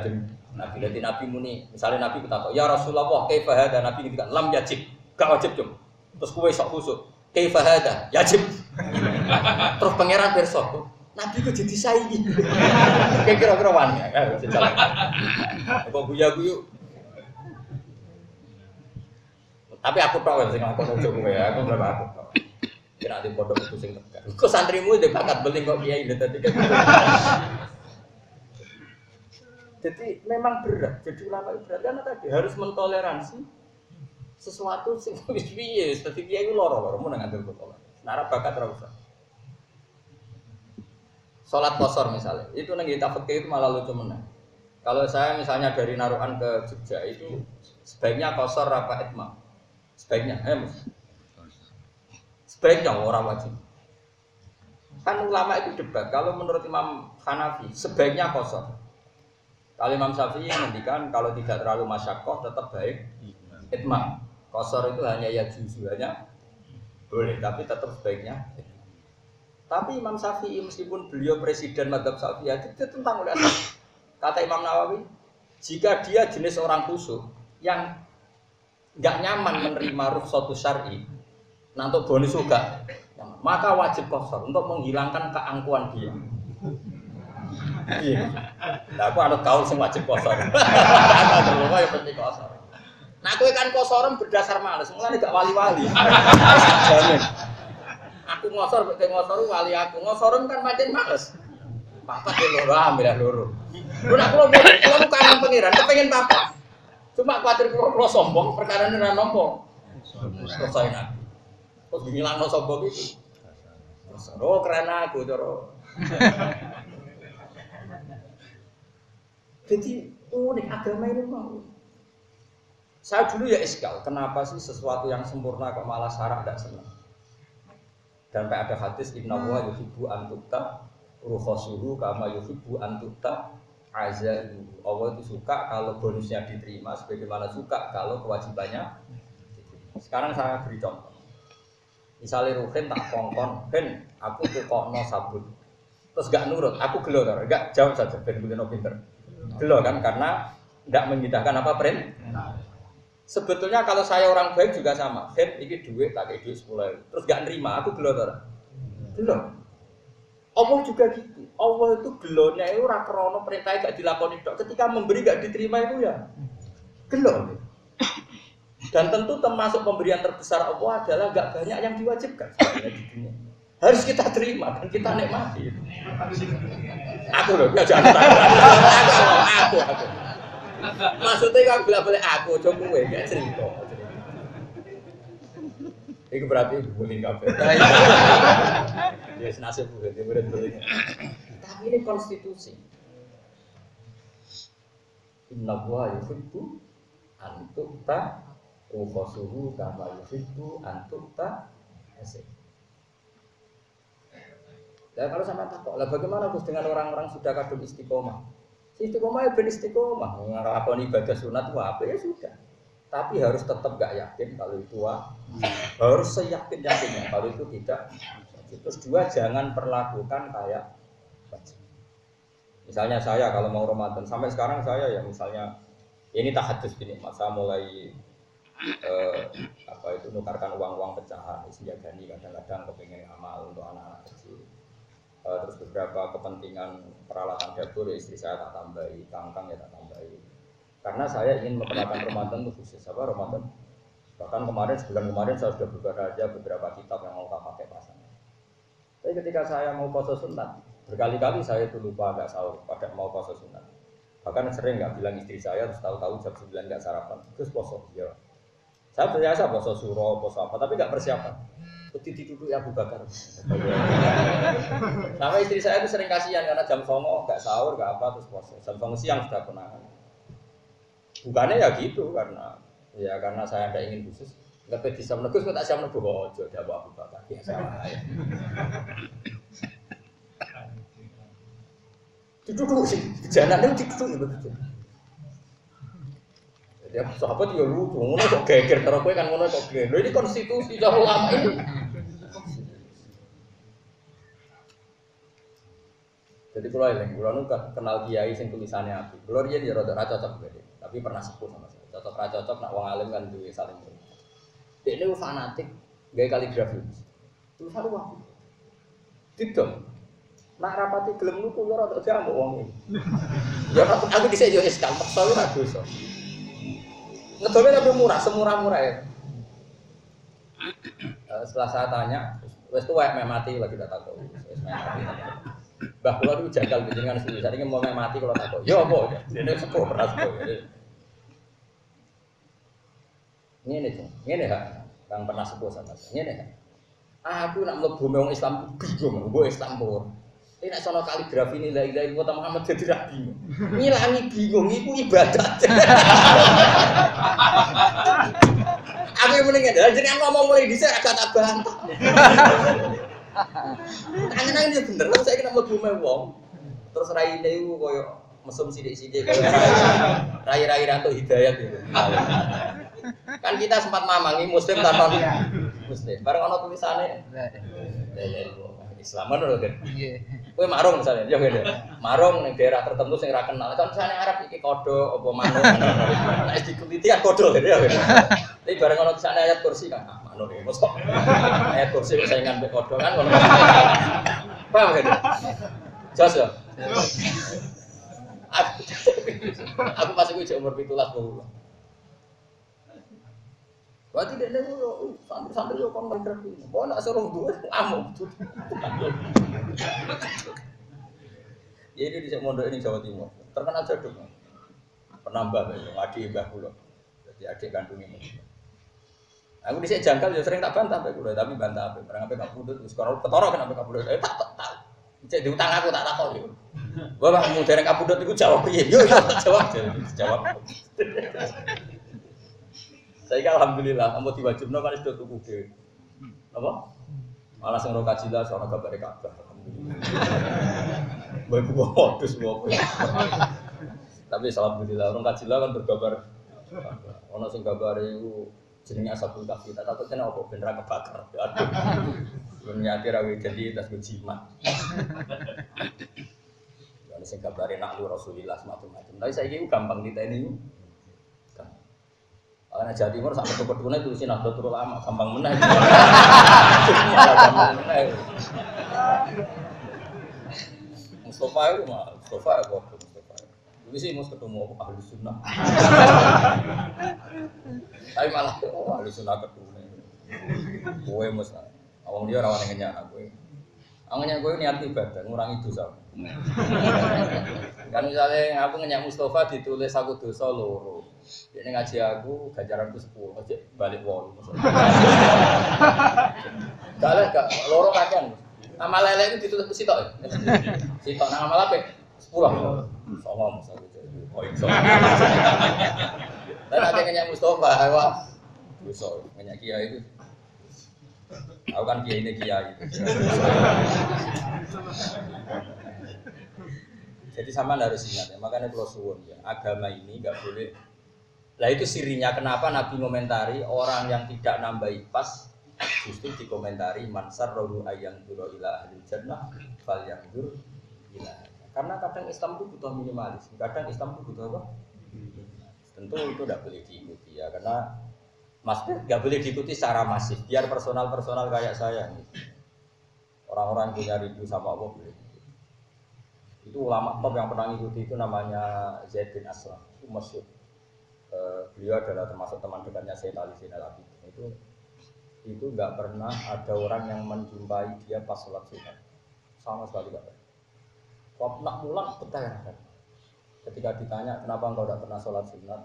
Nabi jadi Nabi muni, misalnya Nabi kita tahu, ya Rasulullah, kaifa hada Nabi kita lam yajib, gak wajib cum. Terus kue sok khusuk, kaifa hada yajib. Terus pangeran besok, Nabi kok jadi saingi. Kayak kira-kira wani. Kok guya guyu. Tapi aku tahu sing aku ojo kowe, aku berapa aku tahu. Kira di pondok itu sing tegar. Kok santrimu itu bakat beling kok kiai itu tadi. Jadi memang berat. Jadi ulama itu berat karena tadi harus mentoleransi sesuatu sing wis piye, dadi kiai ku loro-loro mun ngambil botol. Nara bakat ora usah. Sholat kosor misalnya, itu nang kita fikih itu malah lucu menang. Kalau saya misalnya dari Naruhan ke Jogja itu sebaiknya kosor apa itmam? Sebaiknya, eh. Sebaiknya orang wajib. Kan ulama itu debat. Kalau menurut Imam Hanafi, sebaiknya kosor. Kalau Imam Syafi'i menghentikan kalau tidak terlalu masyakoh tetap baik itmam. Kosor itu hanya ya juzu hanya boleh, tapi tetap sebaiknya. Tapi Imam Syafi'i meskipun beliau presiden madhab Syafi'i itu tentang ulama. Kata Imam Nawawi, jika dia jenis orang khusyuk yang nggak nyaman menerima rukhsatu syar'i, nanti bonus juga, maka wajib kosor untuk menghilangkan keangkuhan dia. Iya. Nah, aku anut kaul sing wajib kosor. Aku terlalu ya penting kosor. Nah, aku kan kosoran berdasar males, mulai gak wali-wali. Aku ngosor, kayak ngosor wali aku. Ngosoran kan makin males. Papa ke loro, ambil loro. Lu nak kalau mau kangen pengiran, kepengen papa. Cuma khawatir kalau sombong, perkara ini nompo. Selesai nak. Terus bilang sombong itu. Oh keren aku, coro. Jadi unik agama ini mau. Saya dulu ya iskal, kenapa sih sesuatu yang sempurna kok malah syarat tidak senang? Dan ada hadis Inna wa yuhibbu antukta ruhosuhu kama yuhibbu antukta azaihu. Allah itu suka kalau bonusnya diterima, sebagaimana suka kalau kewajibannya Sekarang saya beri contoh. Misalnya Ruhin tak kongkon, Hen, aku kok no sabun. Terus gak nurut, aku gelo, gak jawab saja, ben pinter. Gelo kan, karena tidak mengindahkan apa print. Sebetulnya kalau saya orang baik juga sama. Hen, ini duit, tak duit sepuluh Terus gak nerima, aku gelo, Gelo. Allah juga gitu. Allah itu gelonya itu rakrono perintah gak dilakoni dok. Ketika memberi gak diterima itu ya gelo. Dan tentu termasuk pemberian terbesar Allah adalah gak banyak yang diwajibkan. Harus kita terima dan kita nikmati. Aku loh, ya jangan aku, aku, aku. Maksudnya kalau bilang boleh aku, coba gue gak cerita. Itu berarti bullying kafe. Ya senasib murid bullying. Tapi ini konstitusi. Inna wa yuhibbu antuk ta ukhosuhu kama yuhibbu antuk ta asik. Ya kalau sama takut, lah bagaimana Gus dengan orang-orang sudah kadung istiqomah? Istiqomah ya ben istiqomah, ngelakoni ibadah sunat apa ya sudah. Tapi harus tetap gak yakin kalau itu wajib. Harus seyakin yakinnya kalau itu tidak. Terus dua jangan perlakukan kayak. Misalnya saya kalau mau Ramadan sampai sekarang saya ya misalnya ini tahadus gini, masa mulai eh, apa itu nukarkan uang-uang pecahan, gani kadang-kadang kepengen amal untuk anak-anak kecil. Eh, terus beberapa kepentingan peralatan dapur ya istri saya tak tambahi, kangkang ya tak tambahi karena saya ingin memperlakukan Ramadan itu khusus apa Ramadan. Bahkan kemarin sebulan kemarin saya sudah buka aja beberapa kitab yang mau pakai pasangan. Tapi ketika saya mau puasa sunat, berkali-kali saya itu lupa agak sahur pada mau puasa sunat. Bahkan sering nggak bilang istri saya, terus tahu-tahu jam 9 nggak sarapan, terus puasa. Ya. Saya biasa puasa suro, puasa apa, tapi nggak persiapan. Putih duduk ya Abu Bakar. Sama istri saya itu sering kasihan karena jam songo nggak sahur, nggak apa, terus puasa. Jam songo siang sudah konangan. Bukannya ya gitu karena ya karena saya tidak ingin khusus. Nggak bisa menegus, kok tak siap menegus, oh jodoh Abu Bakar. Salah ya. Duduk sih, jangan duduk begitu. Jadi sahabat ya lucu, ngono kok geger karo kowe kan ngono kok geger. Ini konstitusi cara ulama ini. Jadi kalau yang kalau kenal kiai sing tulisannya api, kalau dia dia rada cocok gitu tapi pernah sepuh sama saya. Cocok ra cocok nak wong alim kan duwe saling Dia ini fanatik gaya kaligrafi. Tulisan wah. Tidak. Nak rapati gelem nuku ya rada jamu wong iki. Ya aku aku yo eskal paksa ora dosa. Ngedole tapi murah, semurah-murah ya. Uh, setelah saya tanya, wes tuwa mek mati lagi tak tahu. Wes mati. Mbah kula niku janggal jenengan sendiri. Saiki mau mati kalau takut. Ya apa? Dene sepuh beras kok. Ngene tuh, ngene ha. Kang pernah sepuh sama saya. Ngene ha. Aku nak mlebu wong Islam bingung, gue Islam. Ini nak kaligrafi ini la ilaha illallah Muhammad jadi ra bingung. Ngilangi bingung iku ibadat. Aku yang mendingan, jadi ngomong mulai dhisik agak tak bantah. Tangan dia bener, saya kena mlebu wong. Terus raine iku koyo mesum sidik-sidik koyo rai-rai rantu hidayat itu kan kita sempat mamangi muslim tanpa muslim. Bareng ono tulisannya. Islam loh kan. Iya. Kowe marung misalnya, ya ngene. Marung ning daerah tertentu sing ora kenal. Kan misalnya Arab iki kodo apa manuk. Nek dikuliti kan kodo gitu ya. Tapi bareng ono tulisannya ayat kursi kan. Ah, manuk iki mosok. Ayat kursi saingan mbek kodo kan ngono. Paham kan? Ya? Aku pas iku umur 17 tahun. Berarti dia nih yo santri-santri yo kon bener iki. Kok nak suruh duwe amuk. Jadi di mondok ini Jawa Timur terkenal jaduk. Penambah ya, adik mbah kula. Jadi adik kandung ini. Aku di sini jangkal ya sering tak bantah sampai kulo, tapi bantah apa? Barang apa gak terus kalau ketoro kenapa gak pudut? Eh tak tak tak. Cek diutang aku tak takut yo. Bapak mau dereng kapudut itu jawab iya, yo jawab jawab. Saya kan alhamdulillah, kamu no kan sudah tuku ke. Apa? Malah sing roka cila soal kabar kabar. Baik gua modus gua. Tapi alhamdulillah orang kacila kan berkabar. Ono sing kabar itu jenenge asabul kahfi. Tak takut kena apa ben kebakar. Aduh. Ben nyati ra jadi tas jimat. Ono sing kabare nak Rasulillah semacam-macam. Tapi saya ini gampang diteni. Karena Jawa Timur sampai ke Peduna itu sih Nahdlatul Ulama, gampang menang. gampang menang. Mustafa itu mah, Mustafa ya kok Mustafa. Dulu sih mau ketemu ahli sunnah. Tapi malah oh ahli sunnah ketemu. Gue mus, awang dia rawan yang nyak gue. Awangnya gue niat ibadah, ngurangi dosa. kan misalnya aku ngenyak Mustafa ditulis aku dosa loro. Ini ngaji aku ganjaran ku sepuluh, aja balik wolu. Kalau gak loro kajian. Amal lele itu ditulis sitok. Sitok nang amal apa? Sepuluh. Sama mas aku jadi poin sama. Dan ada ngenyak Mustafa, wah. Dosa ngenyak kiai itu. Aku kan kiai ini kiai. Jadi sama harus ingat ya, makanya kalau suwun ya, agama ini nggak boleh Lah itu sirinya kenapa Nabi ngomentari? Orang yang tidak nambahi pas justru dikomentari mansar rohu ayang duro ila ahli jannah fal yang dur ila. Karena kadang Islam itu butuh minimalis. Kadang Islam itu butuh apa? Tentu itu tidak boleh diikuti ya karena maksudnya nggak boleh diikuti secara masif. Biar personal personal kayak saya. Nih orang-orang punya rindu sama Allah boleh. Itu ulama top yang pernah ngikuti itu namanya Zaid bin Aslam. Itu masyhur uh, beliau adalah termasuk teman dekatnya Sayyid Ali Zainal Abidin itu itu nggak pernah ada orang yang menjumpai dia pas sholat sunat sama sekali nggak pernah. Waktu nak pulang bertanya Ketika ditanya kenapa engkau tidak pernah sholat sunat,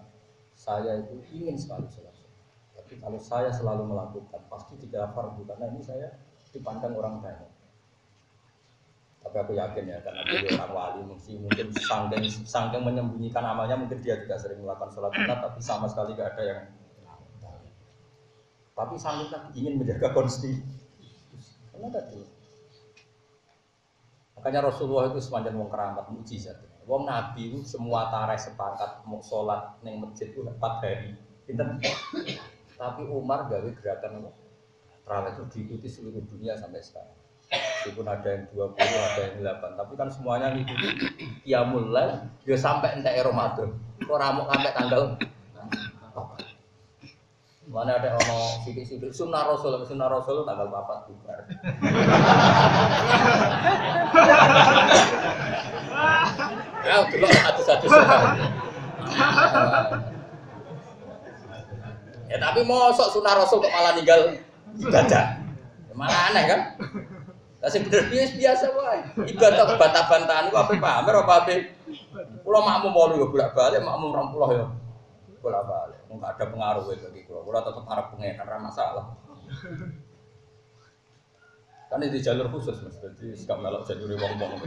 saya itu ingin sekali sholat. Tapi kalau saya selalu melakukan, pasti tidak fardu karena ini saya dipandang orang banyak. Tapi aku yakin ya, karena dia orang wali, mungkin mungkin sangking, sangking menyembunyikan amalnya, mungkin dia tidak sering melakukan sholat sunat, tapi sama sekali tidak ada yang tapi sambil tadi ingin menjaga konstitusi. Karena tadi. Makanya Rasulullah itu semacam wong keramat mujizat. Wong Nabi itu semua tareh sepakat mau sholat neng masjid itu empat hari. Pinter. Tapi Umar gawe gerakan Terawih itu diikuti seluruh dunia sampai sekarang. Meskipun ada yang 20, ada yang 8 Tapi kan semuanya ngikuti Ya mulai, ya sampai entek Ramadan Kok ramuk sampai tanggal Mana ada ono sidik-sidik sunnah rasul, sunnah rasul tanggal bapak bubar. Ya, dulu satu-satu Ya tapi mau sok sunnah rasul kok malah tinggal ibadah. Ya, malah aneh kan? Lah sing bener biasa biasa wae. Ibadah bantah-bantahan ku ape pamer apa ape? Kula makmum 8 ya bolak-balik, makmum 20 ya bolak-balik. Nggak ada pengaruh bagi gue gue tetap harap pengen karena masalah. Kan ini jalur khusus mas. Jadi sikap melok jalur wong wong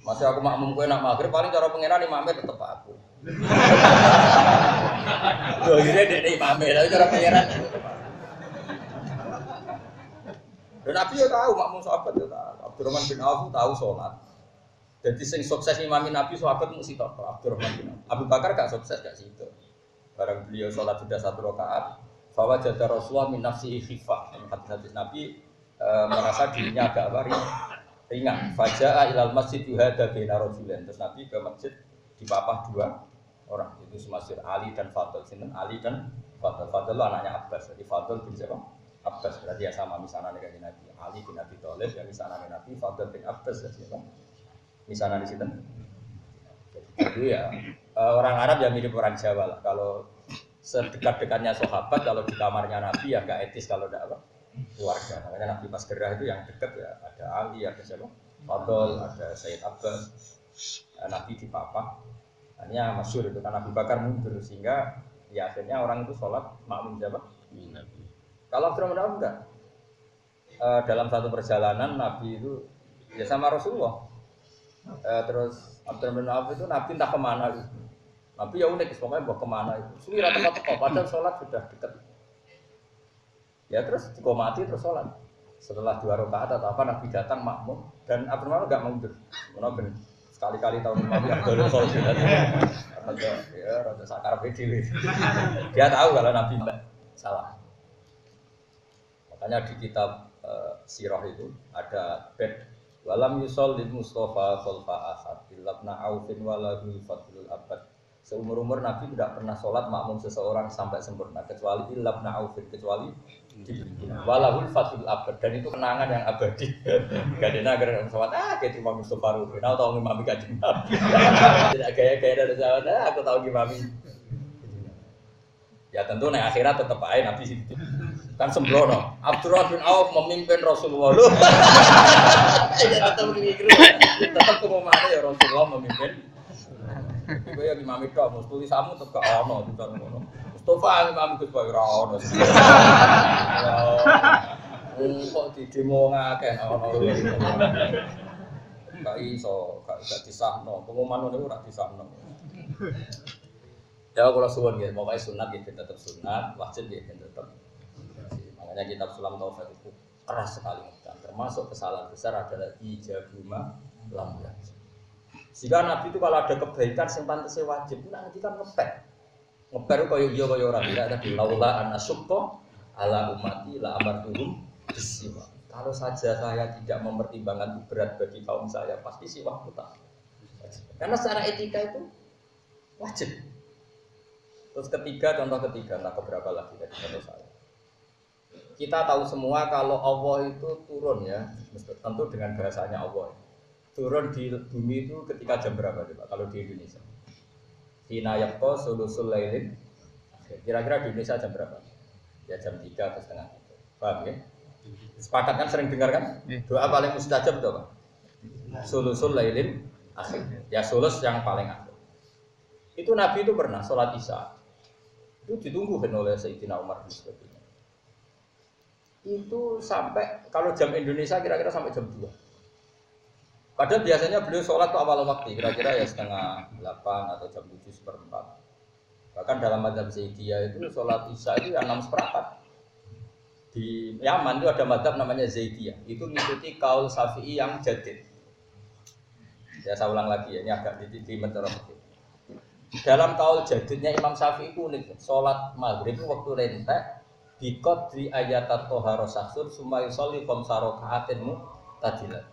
masih aku makmum gue nak maghrib paling cara pengenan imamnya tetap aku. Loh, ini dia imamnya tapi cara pengenan dan Nabi ya tahu makmum sahabat ya tahu Abdurrahman bin Auf tahu sholat jadi sing sukses imami Nabi sahabat mesti tahu Abdurrahman bin Auf Abu Bakar gak sukses gak situ Barang beliau sholat sudah satu rakaat, bahwa jada Rasulullah min nafsi khifah. Hadis Nabi e, merasa dirinya agak apa ringan. Faja'a ilal masjid yuhada bina rojulen. Terus Nabi ke masjid dipapah dua orang. Itu semasir Ali dan Fadl. Sinten Ali dan Fadl. Fadl anaknya Abbas. Jadi Fadl bin siapa? Abbas. Berarti ya sama misalnya dengan Nabi. Ali bin Abi Thalib ya misalnya Nabi. Fadl bin Abbas ya siapa? Misalnya di situ. Jadi ya uh, orang Arab ya mirip orang Jawa lah. Kalau sedekat-dekatnya sahabat, kalau di kamarnya Nabi ya gak etis kalau tidak apa keluarga. Makanya Nabi pas gerah itu yang dekat ya ada Ali, ada siapa? Fadol, ada Sayyid Abbas, eh, Nabi di papa. Hanya masyur itu kan Nabi Bakar mundur sehingga ya akhirnya orang itu sholat makmum siapa? Nabi. Kalau Abdurrahman enggak. E, dalam satu perjalanan Nabi itu ya sama Rasulullah. E, terus Abdurrahman Auf itu Nabi entah ke mana itu. Nabi ya unik, pokoknya bawa ke mana itu. Suwi rata teko, padahal sholat sudah dekat. Ya terus dikomati terus sholat. Setelah dua rakaat atau apa Nabi datang makmum dan Abdurrahman nggak mundur. Kenapa sekali-kali tahun Nabi Abdul sholat Rada ya rada sakar dewi. Dia tahu kalau Nabi salah. Makanya di kitab uh, sirah itu ada bed Walam yusol lil Mustafa khalfa ahad Ilabna aufin waladul fadlul abad. Seumur-umur Nabi tidak pernah sholat makmum seseorang sampai sempurna Kecuali ilabna aufin Kecuali walahul fadlul abad Dan itu kenangan yang abadi. Gak ada nagar sholat Ah kayak Imam Mustafa Rufin Aku tahu ngimami kajian Nabi. Tidak gaya-gaya dari sholat Ah aku tahu ngimami Ya tentu nih akhirat tetap aja Nabi kan sembrono. Abdurrahman bin Auf memimpin Rasulullah. ya tetap begitu. Tetap mana ya Rasulullah memimpin. Iku ya imam itu, mau tulisamu tetap gak ono, bukan ngono. Mustafa imam Gus Bayu ra ono. Kok di demo ngakeh ono. Gak iso, gak gak disahno. Pengumuman ngono ora disahno. Ya kalau suwun ya, pokoknya sunat gitu tetap sunat, wajib ya tetap Makanya kitab Sulam Taufik itu keras sekali dan termasuk kesalahan besar adalah ijabuma lam Sehingga Nabi itu kalau ada kebaikan yang pantasnya wajib, nanti kan ngepek. Ngeper koyo iya koyo ora tidak tapi laula an asyqa ala ummati la amartuhum bisiwa. Kalau saja saya tidak mempertimbangkan itu berat bagi kaum saya, pasti siwak putar. Karena secara etika itu wajib. Terus ketiga, contoh ketiga, entah keberapa lagi dari contoh saya. Kita tahu semua kalau Allah itu turun ya, tentu dengan bahasanya Allah. Turun di bumi itu ketika jam berapa coba kalau di Indonesia? Hina yakko sulusul lailin. Kira-kira di Indonesia jam berapa? Ya jam 3 atau setengah tiga. Paham ya? Sepakat kan sering dengar kan? Iya. Doa paling mustajab itu apa? Sulusul lailin akhir. Ya sulus yang paling akhir. Itu Nabi itu pernah sholat isya. Itu ditunggu kan oleh Sayyidina Umar bin. Itu sampai kalau jam Indonesia kira-kira sampai jam 2. Padahal biasanya beliau sholat tuh awal waktu, kira-kira ya setengah 8 atau jam 7 seperempat. Bahkan dalam madhab Zaidiyah itu sholat isya itu ya 6 seperempat. Di Yaman itu ada madhab namanya Zaidiyah. Itu mengikuti kaul Syafi'i yang jadid. Ya saya ulang lagi ya, ini agak di, di. Dalam kaul jadidnya Imam Syafi'i unik. Sholat maghrib waktu rentek Bikot di ayat toharo Sumayu soli komsaro kaatinmu tadilat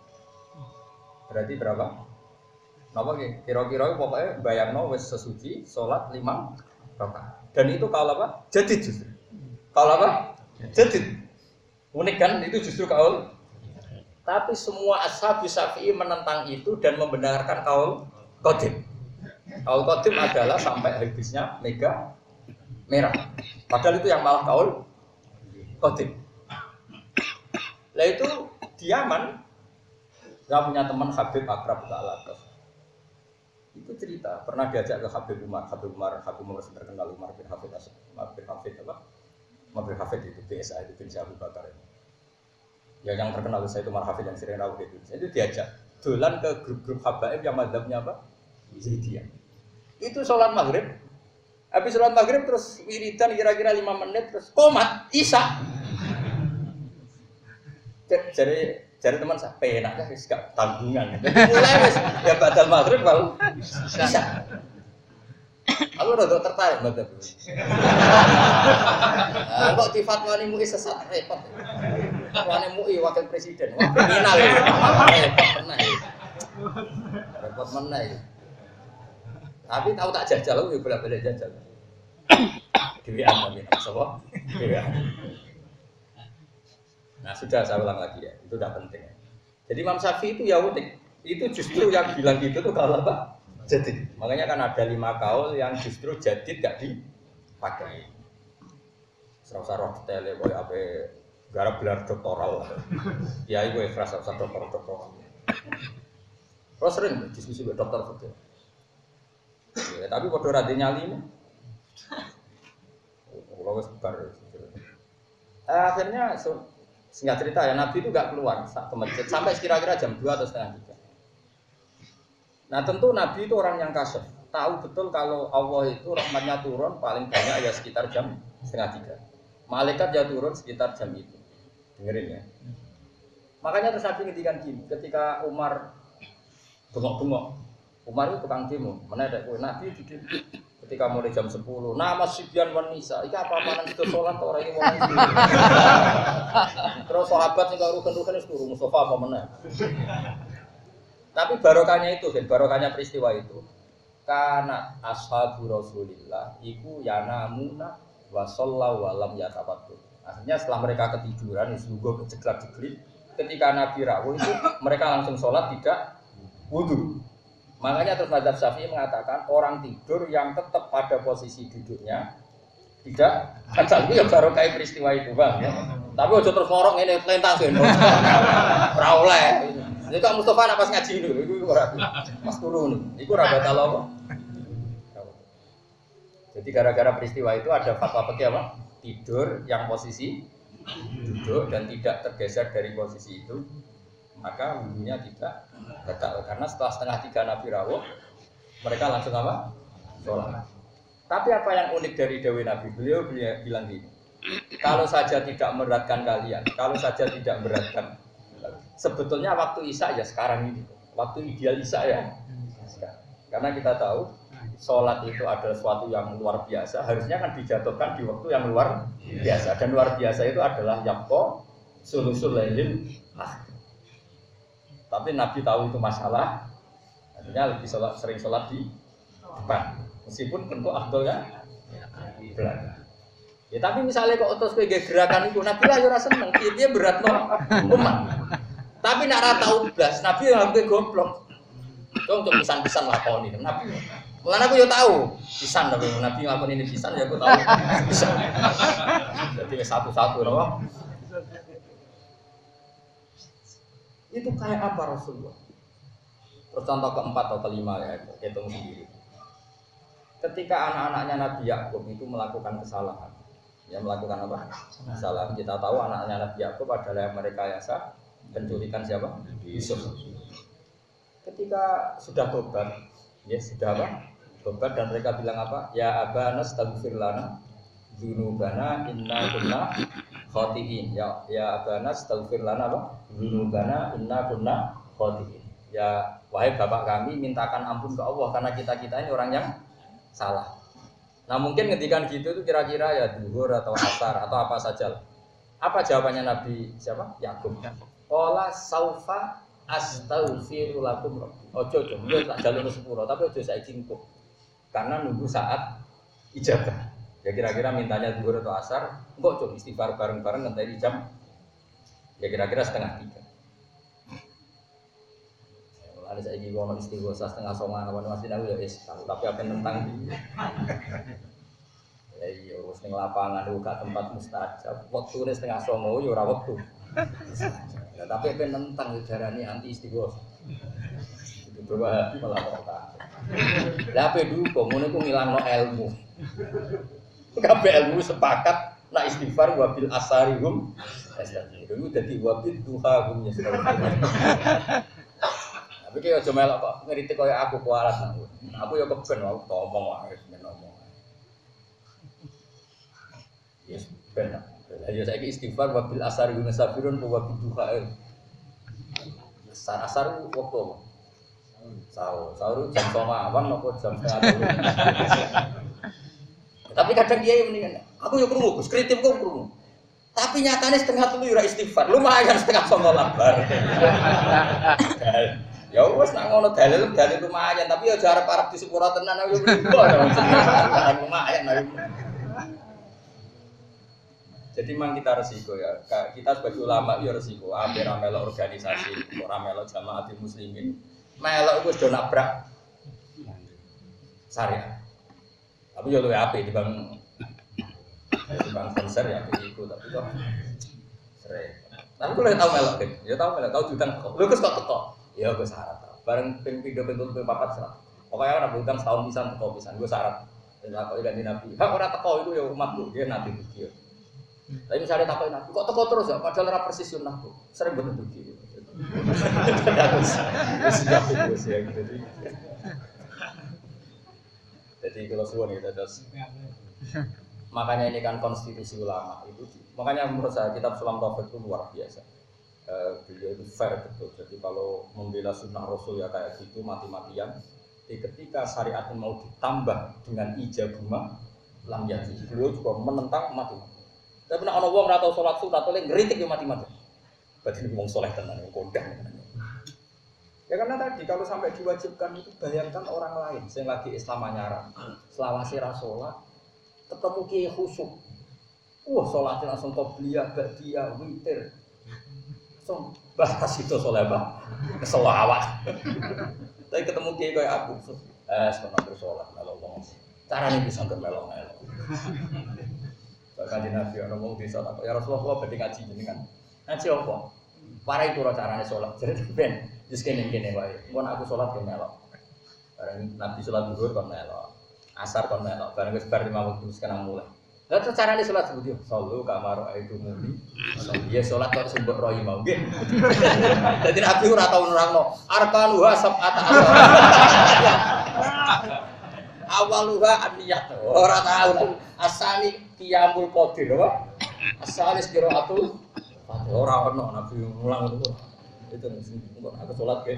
Berarti berapa? Napa ki? Kira-kira pokoknya bayarno wis sesuci sholat lima rakaat. Dan itu kalau apa? Jadid justru. Kalau apa? Jadid. Unik kan? Itu justru kaul. Tapi semua ashab syafi'i menentang itu dan membenarkan kaul kodim. Kaul kodim adalah sampai habisnya mega merah. Padahal itu yang malah kaul kodim. Lah itu diaman saya punya teman Habib Akrab Alatas. Itu cerita, pernah diajak ke Habib Umar, Habib Umar, Habib Umar terkenal Umar bin Hafid Umar bin Hafid apa? Umar bin itu BSA itu bin Abu Bakar itu. Ya yang terkenal saya itu Umar Hafid yang sering rawuh itu. Itu diajak dolan ke grup-grup habaib yang madhabnya apa? Zaidiyah. Itu sholat maghrib. Habis sholat maghrib terus wiridan kira-kira lima menit terus komat, isa. Jadi jadi teman saya penak ya wis gak tanggungan. Mulai wis ya batal maghrib kalau bisa. Aku udah tertarik banget. Nah, kok di fatwa ini MUI sesat repot. Fatwa ini MUI wakil presiden. Wah, kriminal ya. Repot ya. Repot. Tapi tahu tak jajal, aku boleh boleh jajal. Dewi tapi apa? Dewi Nah sudah saya ulang lagi ya, itu udah penting. Ya. Jadi Imam Syafi'i itu ya unik. Itu justru yang bilang gitu tuh kalau apa? Jadi, makanya kan ada lima kaul yang justru jadi gak dipakai. Serasa roh tele, boy apa garap gelar doktoral. Ya ibu ikhlas serasa dokter doktoral. Terus sering diskusi dengan dokter betul. Ya, tapi pada rada nyali ini. Wes Akhirnya so, Singkat cerita ya Nabi itu gak keluar ke masjid sampai kira-kira jam 2 atau setengah tiga. Nah tentu Nabi itu orang yang kasih, tahu betul kalau Allah itu rahmatnya turun paling banyak ya sekitar jam setengah tiga. Malaikat ya turun sekitar jam itu. Dengerin ya. Makanya terus Nabi ngedikan gini, ketika Umar bengok-bengok, Umar itu tukang demo, mana ada Nabi itu ketika mulai jam 10 nama Sibyan wanisa ini apa mana itu sholat orang ini mau terus sahabat yang rukun rukun itu turun Mustafa apa mana tapi barokahnya itu dan barokahnya peristiwa itu karena ashabu rasulillah iku yanamuna wa sallallahu walam yatafatu akhirnya setelah mereka ketiduran juga keceklak jeklik ketika Nabi rawuh itu mereka langsung sholat tidak wudhu Makanya terus Mazhab Syafi'i mengatakan orang tidur yang tetap pada posisi duduknya tidak kan itu ya baru kayak peristiwa itu bang ya. Tapi udah terus ngorok ini pelentang sih, berawalnya. Ini kok Mustafa nak pas ngaji dulu, itu orang mas turun, itu raga tahu Jadi gara-gara peristiwa itu ada fatwa pakai apa? Tidur yang posisi duduk dan tidak tergeser dari posisi itu maka wudhunya tidak batal. Karena setelah setengah tiga Nabi rawuh mereka langsung apa? Sholat. Tapi apa yang unik dari Dewi Nabi? Beliau, beliau bilang gini kalau saja tidak memberatkan kalian kalau saja tidak memberatkan sebetulnya waktu Isya ya sekarang ini. Waktu ideal Isya ya. Karena kita tahu sholat itu adalah sesuatu yang luar biasa, harusnya kan dijatuhkan di waktu yang luar biasa. Dan luar biasa itu adalah yakko sulusul lailin ah. Tapi Nabi tahu itu masalah, akhirnya lebih sholat, sering sholat di depan. Meskipun tentu afdolnya belakang. Ya tapi misalnya kok terus kayak gerakan itu Nabi lah ya seneng, dia berat no umat. Tapi nak rata ublas, Nabi yang hampir goblok. Untuk pisan-pisan lakon ini, Nabi. Mulane aku ya tahu, pisan tapi Nabi ngakon ini pisan ya aku tahu. Pisan. Jadi satu-satu loh. Itu kayak apa Rasulullah? Terus contoh keempat atau kelima ya, hitung sendiri. Ketika anak-anaknya Nabi Yakub itu melakukan kesalahan, yang melakukan apa? Salah. Kita tahu anaknya Nabi Yakub adalah yang mereka yasa penculikan siapa? Yusuf. Ketika sudah tobat, ya sudah apa? Tobat dan mereka bilang apa? Ya abana astaghfir lana dzunubana inna kunna khotiin. Ya ya abana astaghfir lana apa? Dzunubana inna kunna khotiin. Ya wahai bapak kami mintakan ampun ke Allah karena kita-kita ini orang yang salah. Nah mungkin ngedikan gitu itu kira-kira ya duhur atau asar atau apa saja. Apa jawabannya Nabi siapa? Yakub. Kola saufa astaghfiru lakum Ojo ojo, dia tak jalur sepuro, tapi ojo saya cingkup. Karena nunggu saat ijabah. Ya kira-kira mintanya duhur atau asar, coba istighfar bareng-bareng nanti jam. Ya kira-kira setengah tiga. Ada saya ingin ngomong istighosa setengah songan apa masih tahu ya es tapi apa tentang ya iya harus ning lapangan gak tempat mustajab. Waktu ini setengah songo ya ora waktu ya, tapi apa tentang ini anti istighosa itu coba malah kota apa dulu komun itu ngilang no ilmu. Kabeh ilmu sepakat nak istighfar wabil asarihum itu jadi wabil duha hum tapi kayak aja melok kok ngeritik kayak aku kualat nang. Aku ya keben aku ngomong wae men ngomong. Yes, ben. Ayo saya istighfar wa bil asar yuna sabirun wa bil duha. Asar asar waktu apa? Sahur, sahur jam sama awan nopo jam setengah Tapi kadang dia yang mendingan, aku yuk kerungu, kritik kok kerungu. Tapi nyatanya setengah tuh yura istighfar, lumayan setengah sama lambar. Ya wes nak ngono dalil dalil lumayan, tapi ya jarak parah di sepura tenan aku ya lumayan Jadi memang kita resiko ya. Kita sebagai ulama ya resiko. Hampir melok organisasi, orang melok jamaah muslimin. Melok itu sudah nabrak syariat. Tapi ya lu api di bang di bang konser ya itu tapi kok sering. Tapi gue tahu melok deh. Ya tahu melok tahu jutaan kok. Lu kok kok Ya gue syarat. Bareng ping tiga ping tujuh papat syarat. Pokoknya kan utang setahun pisan teko pisan. Gue syarat. Dan aku ganti nabi. Hak orang teko itu ya umat gue. Dia nabi itu. Tapi misalnya takut nabi, kok teko terus ya? Padahal ora persis yo nabi. Sering betul begitu. Terus, terus ya. Jadi kalau suwon itu terus. Makanya ini kan konstitusi ulama itu. Makanya menurut saya kitab Sulam Taufik itu luar biasa uh, beliau itu fair betul. Jadi kalau membela sunnah Rasul ya kayak gitu mati-matian. Jadi ketika syariat mau ditambah dengan ijabuma lam yati. Beliau juga menentang mati. Tapi nak orang wong atau sholat sunat atau ngeritik yang mati-mati. Berarti ini wong soleh tenan yang kondang. Ya karena tadi kalau sampai diwajibkan itu bayangkan orang lain yang lagi Islam anyaran, selawasi rasolat, ketemu kiai khusyuk, wah sholatnya langsung kau belia, dia, witir, So, bahas itu soleh bah, keselawat. Tapi ketemu kiai kayak aku, eh sekarang bersolat kalau ngomong. Cara ini bisa bermelok melok. Bahkan di nabi orang mau bisa tak ya Rasulullah berarti ngaji kan Ngaji apa? Para itu caranya sholat. Jadi ben, just kene kene wae. Pun aku sholat ke melok. Bareng nabi sholat duhur kon melok. Asar kon melok. Bareng wis bar lima waktu sekarang mulai. Lah terus carane salat seperti Sallu kamar itu muni. Ya salat kok sumber roh mau nggih. Dadi Nabi ora tau nerangno arkanuha sab'ata. Awaluha aniyat. Ora tau. Asani qiyamul qadir apa? Asani qiraatul Ora ono Nabi mulang itu. Itu aku salat ke.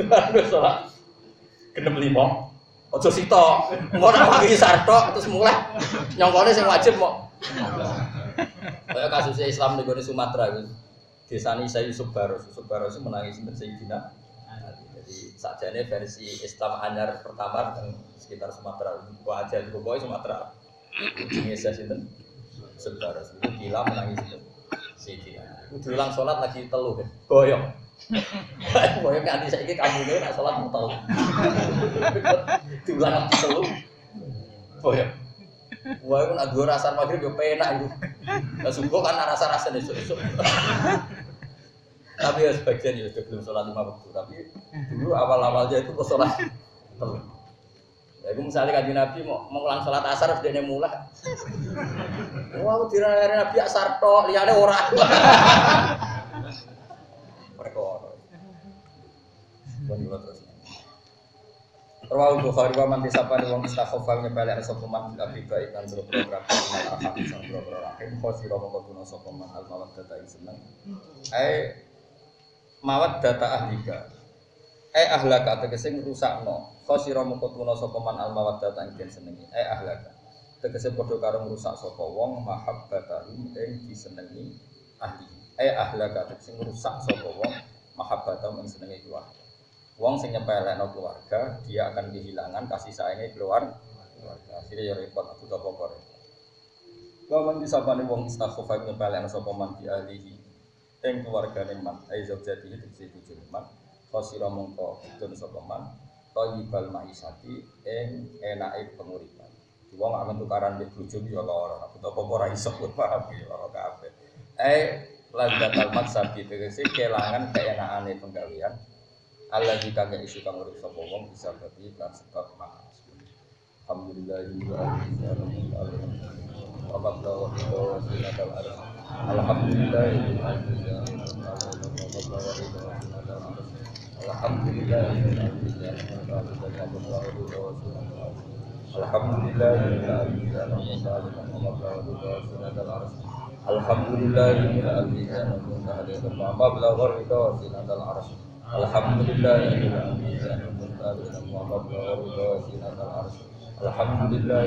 Aku salat. Genep lima. Ojo sitok. Mau nak pagi sartok terus mulai nyongkone sing wajib mau. Kayak kasus Islam di Gunung Sumatera itu. Desa saya Yusuf Baros, Yusuf Baros itu menangis sinten Sayyidina. Jadi sajane versi Islam anyar pertama yang sekitar Sumatera. Wah aja di pokoknya Sumatera. Saya sinten Yusuf Baros. Itu gila menangis sinten Sayyidina. Itu hilang sholat lagi teluh kan. Boyong. Boyong kan saya ini kamu ini nak sholat mau teluh. Diulang lagi teluh. Boyong. Wah, aku nak dua rasa maghrib yo penak itu. Lah subuh kan rasa-rasa esuk-esuk. Tapi ya sebagian ya sudah belum sholat lima waktu. Tapi dulu awal-awalnya itu kok sholat telur. Ya, itu misalnya kaji Nabi mau mau ulang sholat asar sudah dia mulai. Wah, aku dirayani Nabi asar tok, liane orang. Mereka orang. Bukan terus. Rawal Bukhari wa man disapani wong istakhofa nyepelek sapa man bil abi baik kan bro program mal arham sang bro rahim khosira mongko tuna sapa man al mawad data ing seneng ai mawad data ahlika ai ahlaka tegese ngrusakno khosira mongko tuna sapa man al mawad data ing senengi ai ahlaka tegese padha karo ngrusak sapa wong mahabbatahu ing disenengi ahli ai ahlaka tegese ngrusak sapa wong mahabbatahu ing senengi keluarga Wong sing nyepelekno keluarga, dia akan kehilangan kasih sayangnya keluar keluarga. Akhirnya ya repot aku tak apa Waman disapane wong istakhofa nyepelekno sapa man alihi ing keluargane man, ai zaujati itu si bojo man. Khosira mongko idun sapa man, thayyibal maisati ing enake penguripan. Wong amen tukaran di bojo ya lara, aku tak apa ora iso paham ya lara kabeh. Eh batal maksabi tegese kelangan keenakane penggawean Allah jika nggak isu kamu urip sapa bisa berarti kan sebab Alhamdulillah Alhamdulillah Alhamdulillah Alhamdulillah Alhamdulillah Alhamdulillah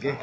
¿Qué?